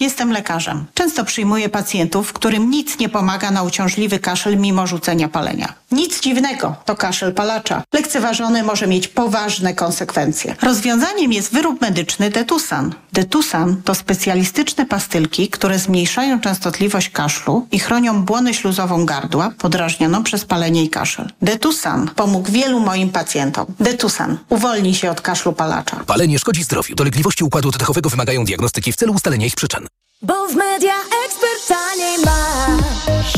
Speaker 20: Jestem lekarzem. Często przyjmuję pacjentów, którym nic nie pomaga na uciążliwy kaszel mimo rzucenia palenia. Nic dziwnego, to kaszel palacza. Lekceważony może mieć poważne konsekwencje. Rozwiązaniem jest wyrób medyczny Detusan. Detusan to specjalistyczne pastylki, które zmniejszają częstotliwość kaszlu i chronią błonę śluzową gardła podrażnioną przez palenie i kaszel. Detusan pomógł wielu moim pacjentom. Detusan uwolni się od kaszlu palacza.
Speaker 21: Palenie szkodzi zdrowiu. Dolegliwości układu oddechowego wymagają diagnostyki w celu ustalenia ich przyczyn.
Speaker 22: Bo w media ekspert taniej masz.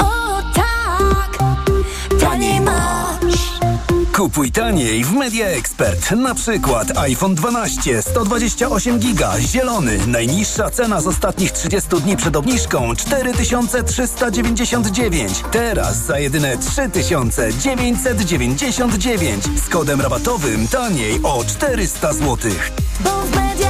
Speaker 22: O tak, taniej masz.
Speaker 23: Kupuj taniej w Media Expert. Na przykład iPhone 12 128 giga zielony. Najniższa cena z ostatnich 30 dni przed obniżką 4399. Teraz za jedyne 3999 z kodem rabatowym taniej o 400 zł.
Speaker 22: Bo w media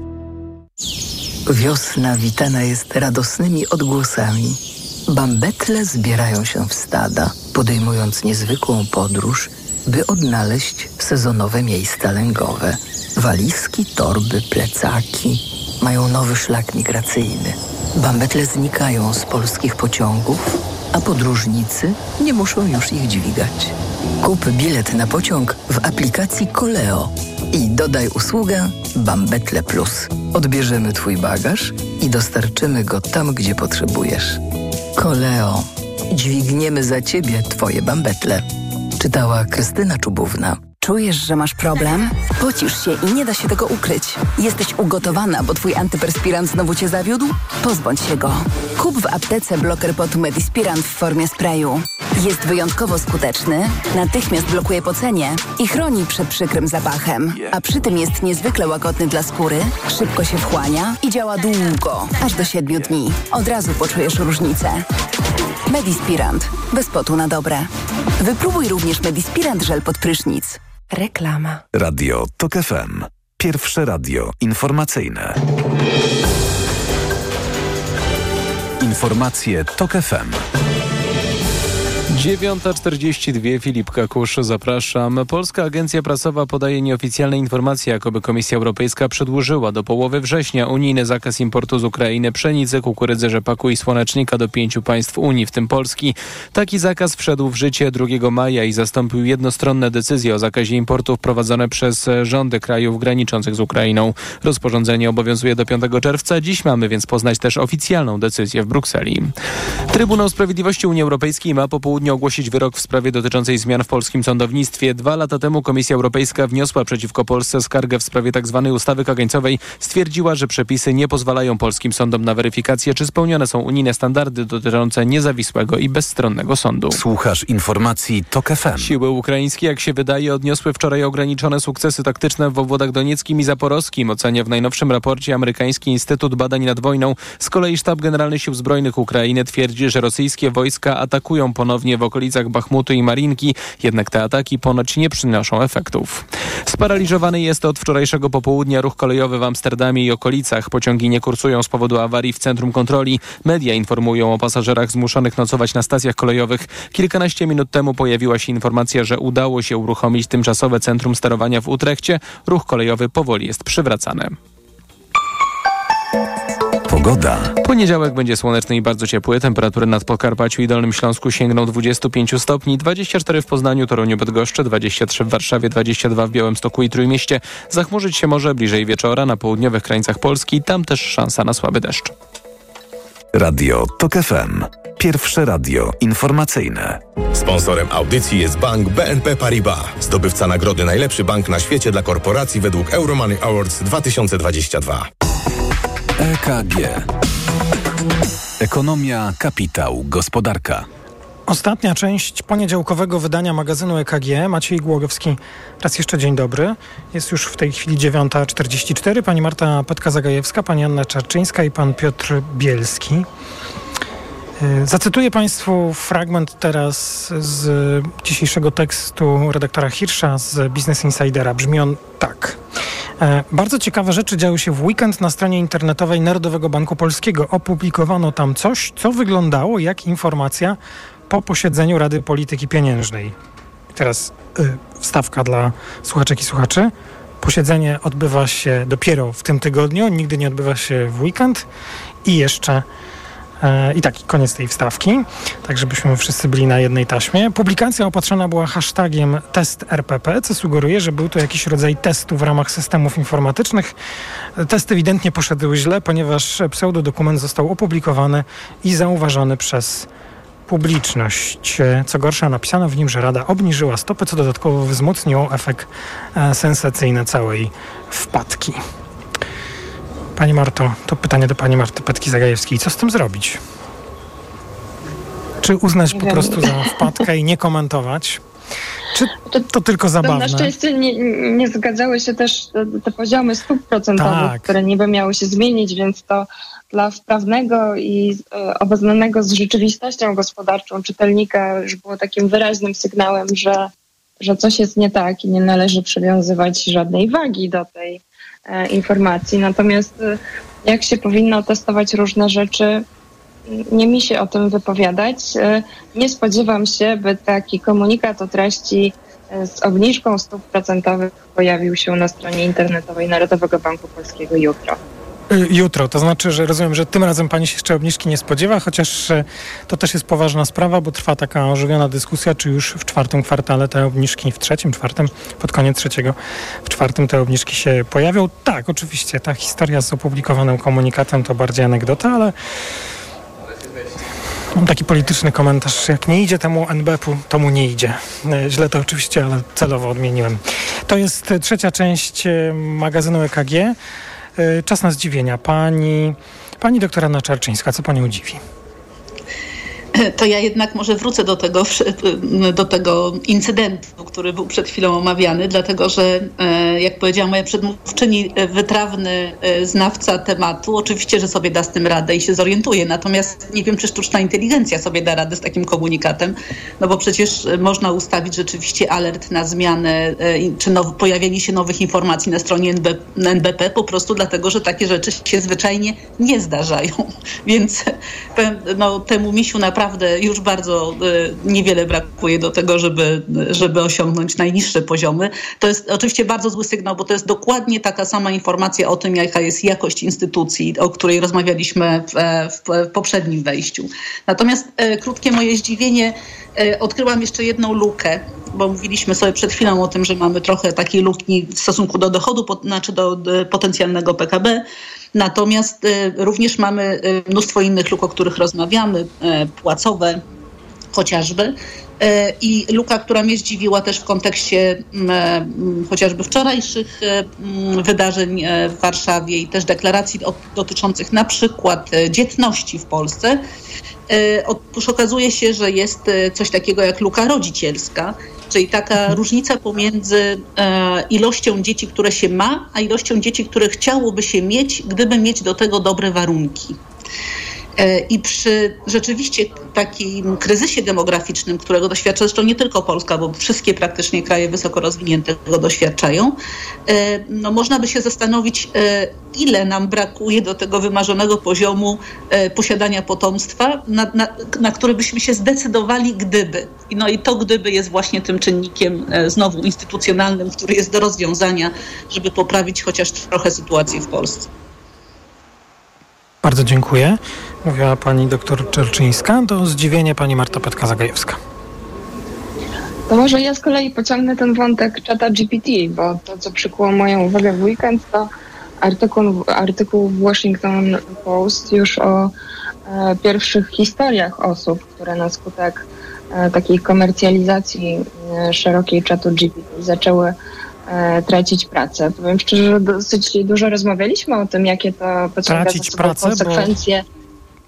Speaker 24: Wiosna witana jest radosnymi odgłosami. Bambetle zbierają się w stada, podejmując niezwykłą podróż, by odnaleźć sezonowe miejsca lęgowe. Walizki, torby, plecaki mają nowy szlak migracyjny. Bambetle znikają z polskich pociągów, a podróżnicy nie muszą już ich dźwigać. Kup bilet na pociąg w aplikacji Koleo i dodaj usługę Bambetle Plus. Odbierzemy Twój bagaż i dostarczymy go tam, gdzie potrzebujesz. Koleo. Dźwigniemy za Ciebie Twoje bambetle. Czytała Krystyna Czubówna.
Speaker 25: Czujesz, że masz problem? Pocisz się i nie da się tego ukryć. Jesteś ugotowana, bo twój antyperspirant znowu cię zawiódł? Pozbądź się go. Kup w aptece bloker potu Medispirant w formie sprayu. Jest wyjątkowo skuteczny, natychmiast blokuje pocenie i chroni przed przykrym zapachem. A przy tym jest niezwykle łagodny dla skóry, szybko się wchłania i działa długo, aż do 7 dni. Od razu poczujesz różnicę. Medispirant. Bez potu na dobre. Wypróbuj również Medispirant żel pod prysznic.
Speaker 26: Reklama.
Speaker 2: Radio TOK FM. Pierwsze radio informacyjne. Informacje TOK FM.
Speaker 1: 9.42 Filip Kakusz, zapraszam. Polska Agencja Prasowa podaje nieoficjalne informacje, jakoby Komisja Europejska przedłużyła do połowy września unijny zakaz importu z Ukrainy pszenicy, kukurydzy, rzepaku i słonecznika do pięciu państw Unii, w tym Polski. Taki zakaz wszedł w życie 2 maja i zastąpił jednostronne decyzje o zakazie importu wprowadzone przez rządy krajów graniczących z Ukrainą. Rozporządzenie obowiązuje do 5 czerwca. Dziś mamy więc poznać też oficjalną decyzję w Brukseli. Trybunał Sprawiedliwości Unii Europejskiej ma po południu ogłosić wyrok w sprawie dotyczącej zmian w polskim sądownictwie. Dwa lata temu Komisja Europejska wniosła przeciwko Polsce skargę w sprawie tzw. Tak ustawy kagańcowej. Stwierdziła, że przepisy nie pozwalają polskim sądom na weryfikację, czy spełnione są unijne standardy dotyczące niezawisłego i bezstronnego sądu.
Speaker 2: Słuchasz informacji TOK FM.
Speaker 1: Siły ukraińskie, jak się wydaje, odniosły wczoraj ograniczone sukcesy taktyczne w obwodach donieckim i zaporowskim. Ocenia w najnowszym raporcie amerykański Instytut Badań nad Wojną. Z kolei Sztab Generalny Sił Zbrojnych Ukrainy twierdzi, że rosyjskie wojska atakują ponownie w okolicach Bachmutu i Marinki, jednak te ataki ponoć nie przynoszą efektów. Sparaliżowany jest od wczorajszego popołudnia ruch kolejowy w Amsterdamie i okolicach. Pociągi nie kursują z powodu awarii w centrum kontroli. Media informują o pasażerach zmuszonych nocować na stacjach kolejowych. Kilkanaście minut temu pojawiła się informacja, że udało się uruchomić tymczasowe centrum sterowania w Utrechcie. Ruch kolejowy powoli jest przywracany.
Speaker 2: Pogoda.
Speaker 1: Poniedziałek będzie słoneczny i bardzo ciepły. Temperatury nad Podkarpaciu i Dolnym Śląsku sięgną 25 stopni, 24 w Poznaniu, Toruniu, Bydgoszczy, 23 w Warszawie, 22 w Białymstoku i Trójmieście. Zachmurzyć się może bliżej wieczora na południowych krańcach Polski, tam też szansa na słaby deszcz.
Speaker 2: Radio TOK FM. Pierwsze radio informacyjne.
Speaker 27: Sponsorem audycji jest bank BNP Paribas, zdobywca nagrody Najlepszy Bank na świecie dla korporacji według Euromoney Awards 2022.
Speaker 2: EKG. Ekonomia, kapitał, gospodarka.
Speaker 5: Ostatnia część poniedziałkowego wydania magazynu EKG. Maciej Głogowski, raz jeszcze dzień dobry. Jest już w tej chwili 9.44. Pani Marta Petka-Zagajewska, pani Anna Czarczyńska i pan Piotr Bielski. Y, zacytuję Państwu fragment teraz z dzisiejszego tekstu redaktora Hirsza z Business Insidera. Brzmi on tak. E, bardzo ciekawe rzeczy działy się w weekend na stronie internetowej Narodowego Banku Polskiego. Opublikowano tam coś, co wyglądało jak informacja po posiedzeniu Rady Polityki Pieniężnej. Teraz y, wstawka dla słuchaczek i słuchaczy. Posiedzenie odbywa się dopiero w tym tygodniu, nigdy nie odbywa się w weekend i jeszcze I taki koniec tej wstawki, tak żebyśmy wszyscy byli na jednej taśmie. Publikacja opatrzona była hashtagiem test RPP, co sugeruje, że był to jakiś rodzaj testu w ramach systemów informatycznych. Test ewidentnie poszedł źle, ponieważ pseudodokument został opublikowany i zauważony przez publiczność. Co gorsza, napisano w nim, że Rada obniżyła stopy, co dodatkowo wzmocniło efekt e, sensacyjny całej wpadki. Pani Marto, to pytanie do Pani Marty Petki-Zagajewskiej. Co z tym zrobić? Czy uznać po prostu za wpadkę i nie komentować? Czy to tylko zabawne?
Speaker 19: Na szczęście nie, nie zgadzały się też te, te poziomy stóp procentowych, tak. które niby miały się zmienić, więc to dla wprawnego i e, obeznanego z rzeczywistością gospodarczą czytelnika już było takim wyraźnym sygnałem, że, że coś jest nie tak i nie należy przywiązywać żadnej wagi do tej informacji. Natomiast e, jak się powinno testować różne rzeczy, nie mi się o tym wypowiadać. E, nie spodziewam się, by taki komunikat o treści z obniżką stóp procentowych pojawił się na stronie internetowej Narodowego Banku Polskiego jutro.
Speaker 5: Y, jutro. To znaczy, że rozumiem, że tym razem pani się jeszcze obniżki nie spodziewa, chociaż e, to też jest poważna sprawa, bo trwa taka ożywiona dyskusja, czy już w czwartym kwartale te obniżki, w trzecim, czwartym, pod koniec trzeciego, w czwartym te obniżki się pojawią. Tak, oczywiście, ta historia z opublikowanym komunikatem to bardziej anegdota, ale Mam taki polityczny komentarz. Jak nie idzie temu NBP-u, to mu nie idzie. E, źle to oczywiście, ale celowo odmieniłem. To jest trzecia część magazynu EKG. E, czas na zdziwienia. Pani, pani doktora Naczarczyńska, co panią dziwi?
Speaker 18: To ja jednak może wrócę do tego, do tego incydentu, który był przed chwilą omawiany, dlatego że, e, jak powiedziała moja przedmówczyni, e, wytrawny e, znawca tematu, oczywiście, że sobie da z tym radę i się zorientuje, natomiast nie wiem, czy sztuczna inteligencja sobie da radę z takim komunikatem, no bo przecież można ustawić rzeczywiście alert na zmianę, czy pojawienie się nowych informacji na stronie NB, NBP, po prostu dlatego, że takie rzeczy się zwyczajnie nie zdarzają. Więc no, temu misiu naprawdę naprawdę już bardzo e, niewiele brakuje do tego, żeby, żeby osiągnąć najniższe poziomy. To jest oczywiście bardzo zły sygnał, bo to jest dokładnie taka sama informacja o tym, jaka jest jakość instytucji, o której rozmawialiśmy w, w, w poprzednim wejściu. Natomiast e, krótkie moje zdziwienie, e, odkryłam jeszcze jedną lukę, bo mówiliśmy sobie przed chwilą o tym, że mamy trochę takiej luki w stosunku do dochodu, znaczy do potencjalnego PKB. Natomiast y, również mamy y, mnóstwo innych luk, o których rozmawiamy, y, płacowe chociażby. I luka, która mnie zdziwiła też w kontekście chociażby wczorajszych wydarzeń w Warszawie i też deklaracji dotyczących na przykład dzietności w Polsce. Otóż okazuje się, że jest coś takiego jak luka rodzicielska, czyli taka różnica pomiędzy e, ilością dzieci, które się ma, a ilością dzieci, które chciałoby się mieć, gdyby mieć do tego dobre warunki. E, I przy rzeczywiście takim kryzysie demograficznym, którego doświadcza zresztą nie tylko Polska, bo wszystkie praktycznie kraje wysoko rozwinięte tego doświadczają, e, no można by się zastanowić, e, ile nam brakuje do tego wymarzonego poziomu posiadania potomstwa, na, na, na który byśmy się zdecydowali, gdyby. No i to gdyby jest właśnie tym czynnikiem znowu instytucjonalnym, który jest do rozwiązania, żeby poprawić chociaż trochę sytuację w Polsce.
Speaker 5: Bardzo dziękuję. Mówiła pani doktor Czerczyńska. Do zdziwienia pani Marta Petka-Zagajewska.
Speaker 19: To może ja z kolei pociągnę ten wątek czata GPT, bo to, co przykuło moją uwagę w weekend, to artykuł, artykuł w Washington Post już o e, pierwszych historiach osób, które na skutek e, takiej komercjalizacji e, szerokiej czatu GPT zaczęły e, tracić pracę. Powiem szczerze, że dosyć dużo rozmawialiśmy o tym, jakie to pociąga
Speaker 5: Tracić
Speaker 19: za sobą
Speaker 5: pracę, bo
Speaker 19: konsekwencje.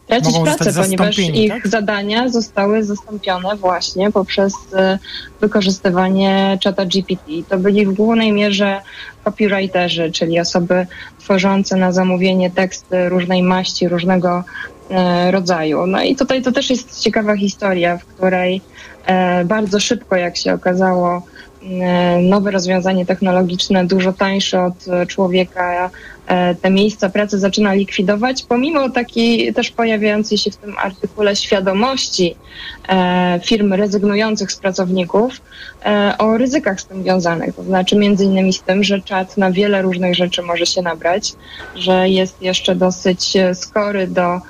Speaker 19: Tracić pracę, ponieważ ich
Speaker 5: tak?
Speaker 19: zadania zostały zastąpione właśnie poprzez e, wykorzystywanie czata GPT. To byli w głównej mierze copywriterzy, czyli osoby tworzące na zamówienie teksty różnej maści, różnego e, rodzaju. No i tutaj to też jest ciekawa historia, w której e, bardzo szybko, jak się okazało, nowe rozwiązanie technologiczne, dużo tańsze od e, człowieka, e, te miejsca pracy zaczyna likwidować, pomimo takiej też pojawiającej się w tym artykule świadomości e, firm rezygnujących z pracowników e, o ryzykach z tym wiązanych. To znaczy między innymi z tym, że czat na wiele różnych rzeczy może się nabrać, że jest jeszcze dosyć e, skory do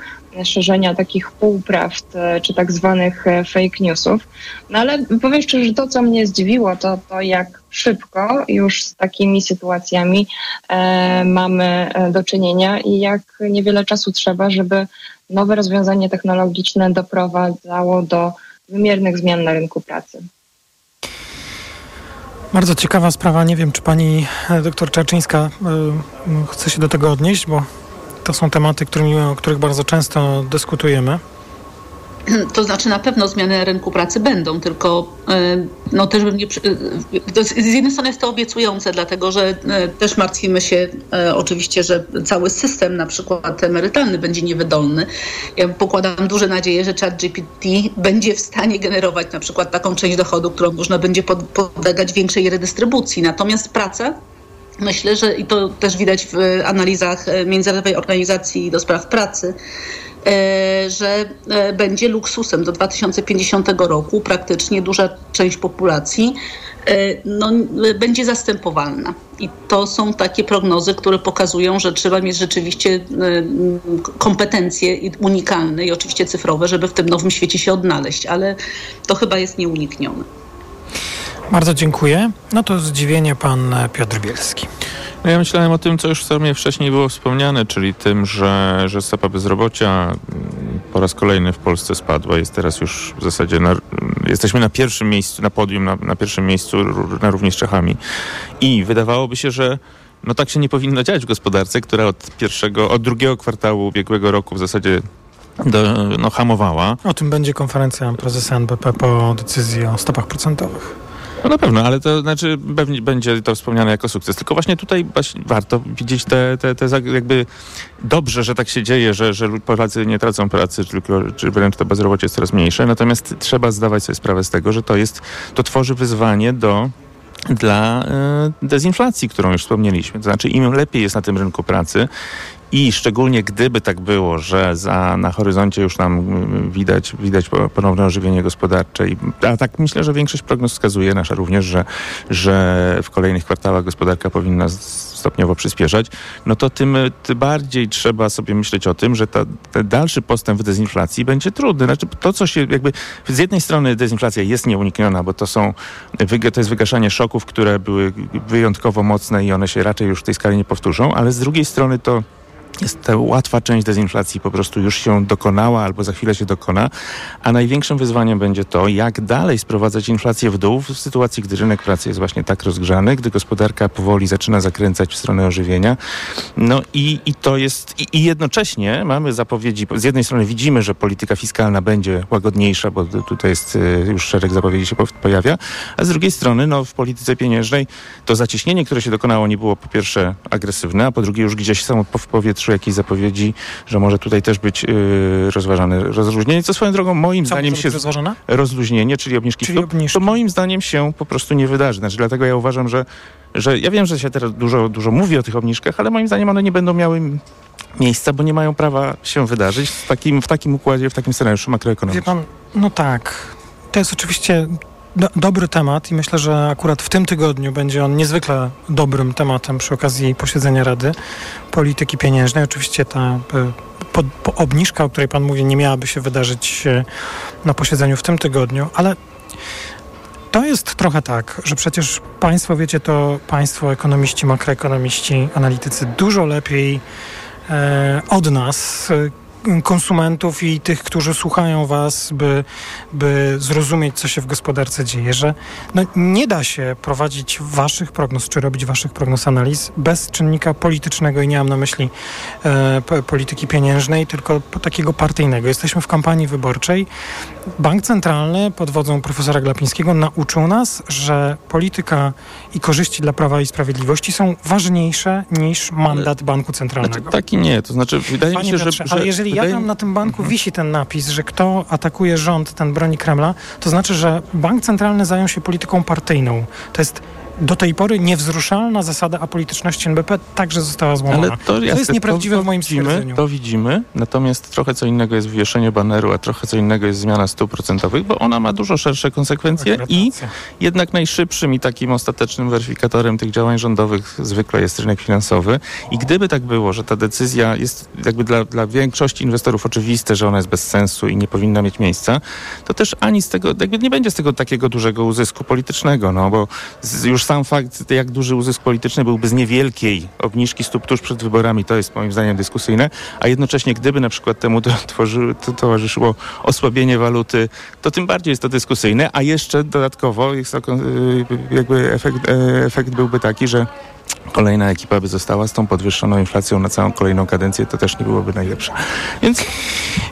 Speaker 19: szerzenia takich półprawd e, czy tak zwanych e, fake newsów. No ale powiem szczerze, że to, co mnie zdziwiło, to to, jak szybko już z takimi sytuacjami e, mamy e, do czynienia i jak niewiele czasu trzeba, żeby nowe rozwiązanie technologiczne doprowadzało do wymiernych zmian na rynku pracy.
Speaker 5: Bardzo ciekawa sprawa. Nie wiem, czy pani doktor Czerczyńska y, chce się do tego odnieść, bo to są tematy, którymi, o których bardzo często dyskutujemy.
Speaker 18: To znaczy na pewno zmiany rynku pracy będą, tylko e, no też bym nie, e, z jednej strony jest to obiecujące, dlatego że e, też martwimy się oczywiście, że cały system na przykład emerytalny będzie niewydolny. Ja pokładam duże nadzieje, że chat GPT będzie w stanie generować na przykład taką część dochodu, którą można będzie pod, podlegać większej redystrybucji. Natomiast praca Myślę, że i to też widać w analizach e, Międzynarodowej Organizacji do Spraw Pracy, e, że e, będzie luksusem do 2050 roku. Praktycznie duża część populacji e, no, e, będzie zastępowalna. I to są takie prognozy, które pokazują, że trzeba mieć rzeczywiście e, kompetencje unikalne i oczywiście cyfrowe, żeby w tym nowym świecie się odnaleźć, ale to chyba jest nieuniknione.
Speaker 5: Bardzo dziękuję. No to zdziwienie pan Piotr Bielski.
Speaker 17: No ja myślałem o tym, co już w sumie wcześniej było wspomniane, czyli tym, że, że stopa bezrobocia mm, po raz kolejny w Polsce spadła. Jest teraz już w zasadzie, na, jesteśmy na pierwszym miejscu, na podium, na, na pierwszym miejscu na równi z Czechami. I wydawałoby się, że no tak się nie powinno dziać w gospodarce, która od pierwszego, od drugiego kwartału ubiegłego roku w zasadzie do, no, hamowała.
Speaker 5: O tym będzie konferencja prezesa NBP po decyzji o stopach procentowych.
Speaker 17: No na pewno, ale to znaczy pewnie będzie to wspomniane jako sukces. Tylko właśnie tutaj warto widzieć te, te, te jakby dobrze, że tak się dzieje, że, że Polacy nie tracą pracy, tylko, czy wręcz to bezrobocie jest coraz mniejsze. Natomiast trzeba zdawać sobie sprawę z tego, że to jest, to tworzy wyzwanie do dla e, dezinflacji, którą już wspomnieliśmy. To znaczy im lepiej jest na tym rynku pracy i szczególnie gdyby tak było, że za, na horyzoncie już nam mm, widać, widać po- ponowne ożywienie gospodarcze, i, a tak myślę, że większość prognoz wskazuje, nasza również, że, że w kolejnych kwartałach gospodarka powinna stopniowo przyspieszać, no to tym, tym bardziej trzeba sobie myśleć o tym, że ta, ten dalszy postęp w dezinflacji będzie trudny. Znaczy to, co się jakby, z jednej strony dezinflacja jest nieunikniona, bo to są, to jest wygaszanie szoków, które były wyjątkowo mocne i one się raczej już w tej skali nie powtórzą, ale z drugiej strony to jest ta łatwa część dezinflacji po prostu już się dokonała albo za chwilę się dokona, a największym wyzwaniem będzie to, jak dalej sprowadzać inflację w dół w sytuacji, gdy rynek pracy jest właśnie tak rozgrzany, gdy gospodarka powoli zaczyna zakręcać w stronę ożywienia. No i, i to jest, i, i jednocześnie mamy zapowiedzi, z jednej strony widzimy, że polityka fiskalna będzie łagodniejsza, bo tu- tutaj jest y, już szereg zapowiedzi się po- pojawia, a z drugiej strony no, w polityce pieniężnej to zacieśnienie, które się dokonało nie było po pierwsze agresywne, a po drugie już gdzieś samo w powietrzu powietrzu jakieś zapowiedzi, że może tutaj też być yy, rozważane rozluźnienie, co swoją drogą moim
Speaker 5: Co
Speaker 17: zdaniem się...
Speaker 5: rozważane?
Speaker 17: Rozluźnienie, czyli obniżki
Speaker 5: Czyli
Speaker 17: stóp, to moim zdaniem się po prostu nie wydarzy. Znaczy, dlatego ja uważam, że, że ja wiem, że się teraz dużo, dużo mówi o tych obniżkach, ale moim zdaniem one nie będą miały miejsca, bo nie mają prawa się wydarzyć w takim, w takim układzie, w takim scenariuszu
Speaker 5: Wie
Speaker 17: makroekonomicznym.
Speaker 5: pan, no tak. To jest oczywiście do, dobry temat i myślę, że akurat w tym tygodniu będzie on niezwykle dobrym tematem przy okazji posiedzenia Rady Polityki Pieniężnej. Oczywiście ta e, po, po obniżka, o której pan mówi, nie miałaby się wydarzyć e, na posiedzeniu w tym tygodniu, ale to jest trochę tak, że przecież państwo, wiecie, to państwo, ekonomiści, makroekonomiści, analitycy dużo lepiej e, od nas, konsumentów i tych, którzy słuchają was, by, by zrozumieć, co się w gospodarce dzieje, że no, nie da się prowadzić waszych prognoz, czy robić waszych prognoz analiz bez czynnika politycznego i nie mam na myśli e, po- polityki pieniężnej, tylko takiego partyjnego. Jesteśmy w kampanii wyborczej. Bank Centralny pod wodzą profesora Glapińskiego nauczył nas, że polityka i korzyści dla Prawa i Sprawiedliwości są ważniejsze niż mandat Banku Centralnego.
Speaker 17: Znaczy, taki nie, to znaczy wydaje
Speaker 5: Panie
Speaker 17: mi się,
Speaker 5: Piotrze,
Speaker 17: że...
Speaker 5: ale
Speaker 17: że
Speaker 5: ja tam na tym banku
Speaker 17: Mhm.
Speaker 5: wisi ten napis, że kto atakuje rząd, ten broni Kremla, to znaczy, że bank centralny zajął się polityką partyjną. To jest do tej pory niewzruszalna zasada apolityczności NBP także została złamana.
Speaker 17: Ale to,
Speaker 5: jest
Speaker 17: jasne,
Speaker 5: nieprawdziwe
Speaker 17: to,
Speaker 5: w moim
Speaker 17: widzimy,
Speaker 5: stwierdzeniu.
Speaker 17: To widzimy, natomiast trochę co innego jest wywieszenie baneru, a trochę co innego jest zmiana stóp procentowych, bo ona ma dużo szersze konsekwencje i jednak najszybszym i takim ostatecznym weryfikatorem tych działań rządowych zwykle jest rynek finansowy. I gdyby tak było, że ta decyzja jest jakby dla, dla większości inwestorów oczywiste, że ona jest bez sensu i nie powinna mieć miejsca, to też ani z tego, jakby nie będzie z tego takiego dużego uzysku politycznego, no bo z, już sam fakt, jak duży uzysk polityczny byłby z niewielkiej obniżki stóp tuż przed wyborami, to jest moim zdaniem dyskusyjne, a jednocześnie gdyby na przykład temu tworzy, to towarzyszyło osłabienie waluty, to tym bardziej jest to dyskusyjne, a jeszcze dodatkowo jest to, y, jakby efekt, e, efekt byłby taki, że kolejna ekipa by została z tą podwyższoną inflacją na całą kolejną kadencję, to też nie byłoby najlepsze. Więc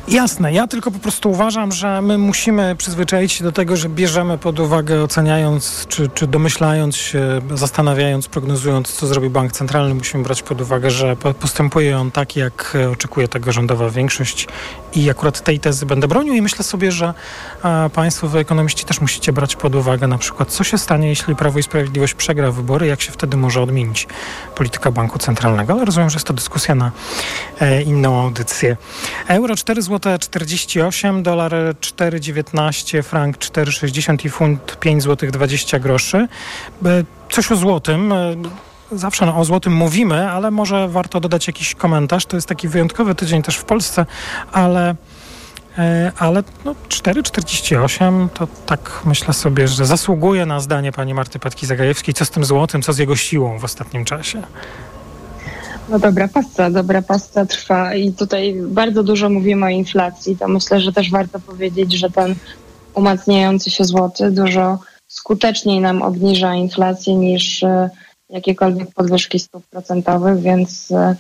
Speaker 5: Jasne, ja tylko po prostu uważam, że my musimy przyzwyczaić się do tego, że bierzemy pod uwagę, oceniając, czy, czy domyślając zastanawiając, prognozując, co zrobi bank centralny, musimy brać pod uwagę, że po- postępuje on tak, jak e, oczekuje tego rządowa większość i akurat tej tezy będę bronił i myślę sobie, że państwo, wy ekonomiści też musicie brać pod uwagę na przykład, co się stanie, jeśli Prawo i Sprawiedliwość przegra wybory, jak się wtedy może odmienić polityka banku centralnego, ale rozumiem, że jest to dyskusja na e, inną audycję. Euro 4 zł 48, dolar 4,19, frank 4,60 i funt 5 zł 20 groszy. E, Coś o złotym. e, Zawsze no, o złotym mówimy, ale może warto dodać jakiś komentarz. To jest taki wyjątkowy tydzień też w Polsce, ale, e, ale no, 4,48 to tak myślę sobie, że zasługuje na zdanie pani Marty Patki-Zagajewskiej. Co z tym złotym, co z jego siłą w ostatnim czasie?
Speaker 19: No dobra pasca, dobra pasca trwa i tutaj bardzo dużo mówimy o inflacji, to myślę, że też warto powiedzieć, że ten umacniający się złoty dużo skuteczniej nam obniża inflację niż e, jakiekolwiek podwyżki stóp procentowych, więc e,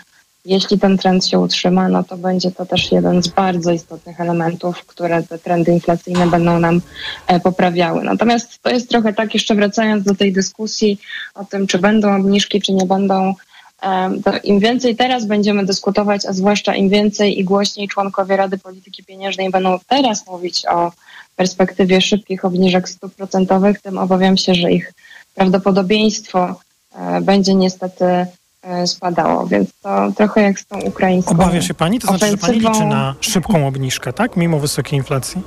Speaker 19: jeśli ten trend się utrzyma, no to będzie to też jeden z bardzo istotnych elementów, które te trendy inflacyjne będą nam e, poprawiały. Natomiast to jest trochę tak, jeszcze wracając do tej dyskusji o tym, czy będą obniżki, czy nie będą, im więcej teraz będziemy dyskutować, a zwłaszcza im więcej i głośniej członkowie Rady Polityki Pieniężnej będą teraz mówić o perspektywie szybkich obniżek stóp procentowych, tym obawiam się, że ich prawdopodobieństwo e, będzie niestety e, spadało. Więc to trochę jak z tą ukraińską
Speaker 5: Obawia się pani? To znaczy, że pani
Speaker 19: ofensywą.
Speaker 5: liczy na szybką obniżkę, tak? Mimo wysokiej inflacji?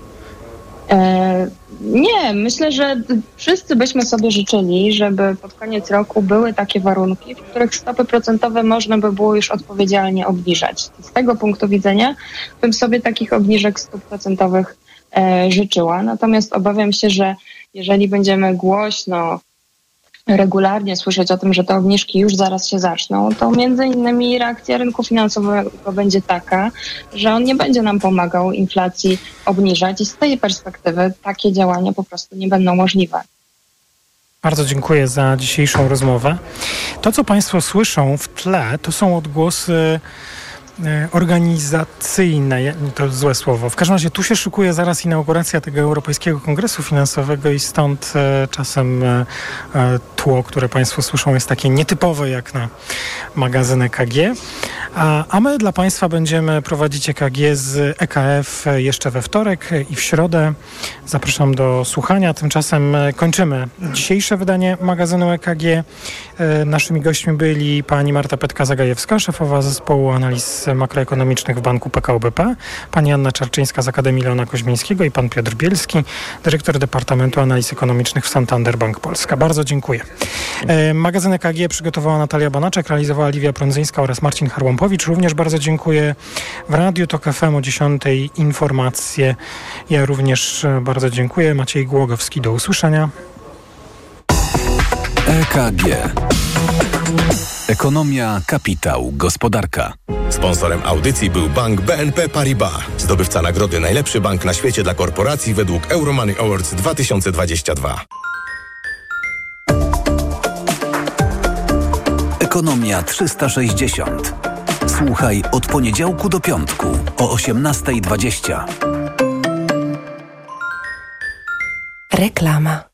Speaker 19: E, Nie, myślę, że wszyscy byśmy sobie życzyli, żeby pod koniec roku były takie warunki, w których stopy procentowe można by było już odpowiedzialnie obniżać. Z tego punktu widzenia bym sobie takich obniżek stóp procentowych życzyła. Natomiast obawiam się, że jeżeli będziemy głośno regularnie słyszeć o tym, że te obniżki już zaraz się zaczną, to między innymi reakcja rynku finansowego będzie taka, że on nie będzie nam pomagał inflacji obniżać i z tej perspektywy takie działania po prostu nie będą możliwe.
Speaker 5: Bardzo dziękuję za dzisiejszą rozmowę. To, co Państwo słyszą w tle, to są odgłosy e, organizacyjne, ja- to złe słowo. W każdym razie tu się szykuje zaraz inauguracja tego Europejskiego Kongresu Finansowego i stąd e, czasem e, tło, które Państwo słyszą, jest takie nietypowe jak na magazyn EKG. A my dla Państwa będziemy prowadzić EKG z EKF jeszcze we wtorek i w środę. Zapraszam do słuchania. Tymczasem kończymy dzisiejsze wydanie magazynu EKG. Naszymi gośćmi byli pani Marta Petka-Zagajewska, szefowa zespołu analiz makroekonomicznych w Banku PKO BP, pani Anna Czarczyńska z Akademii Leona Koźmińskiego i pan Piotr Bielski, dyrektor Departamentu Analiz Ekonomicznych w Santander Bank Polska. Bardzo dziękuję. Magazyn EKG przygotowała Natalia Banaczek, realizowała Liwia Prądzyńska oraz Marcin Harłampowicz. Również bardzo dziękuję w Radiu TOK FM o 10 informacje. Ja również bardzo dziękuję. Maciej Głogowski, do usłyszenia.
Speaker 2: EKG. Ekonomia, kapitał, gospodarka.
Speaker 27: Sponsorem audycji był bank BNP Paribas, zdobywca nagrody Najlepszy bank na świecie dla korporacji według Euromoney Awards 2022.
Speaker 2: Ekonomia 360. Słuchaj od poniedziałku do piątku o 18.20.
Speaker 26: Reklama.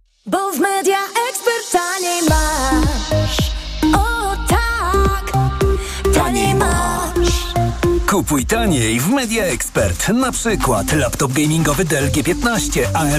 Speaker 22: Bo w media ekspert taniej masz. O tak, taniej masz.
Speaker 23: Kupuj taniej w Media Expert. Na przykład laptop gamingowy Dell G15 AR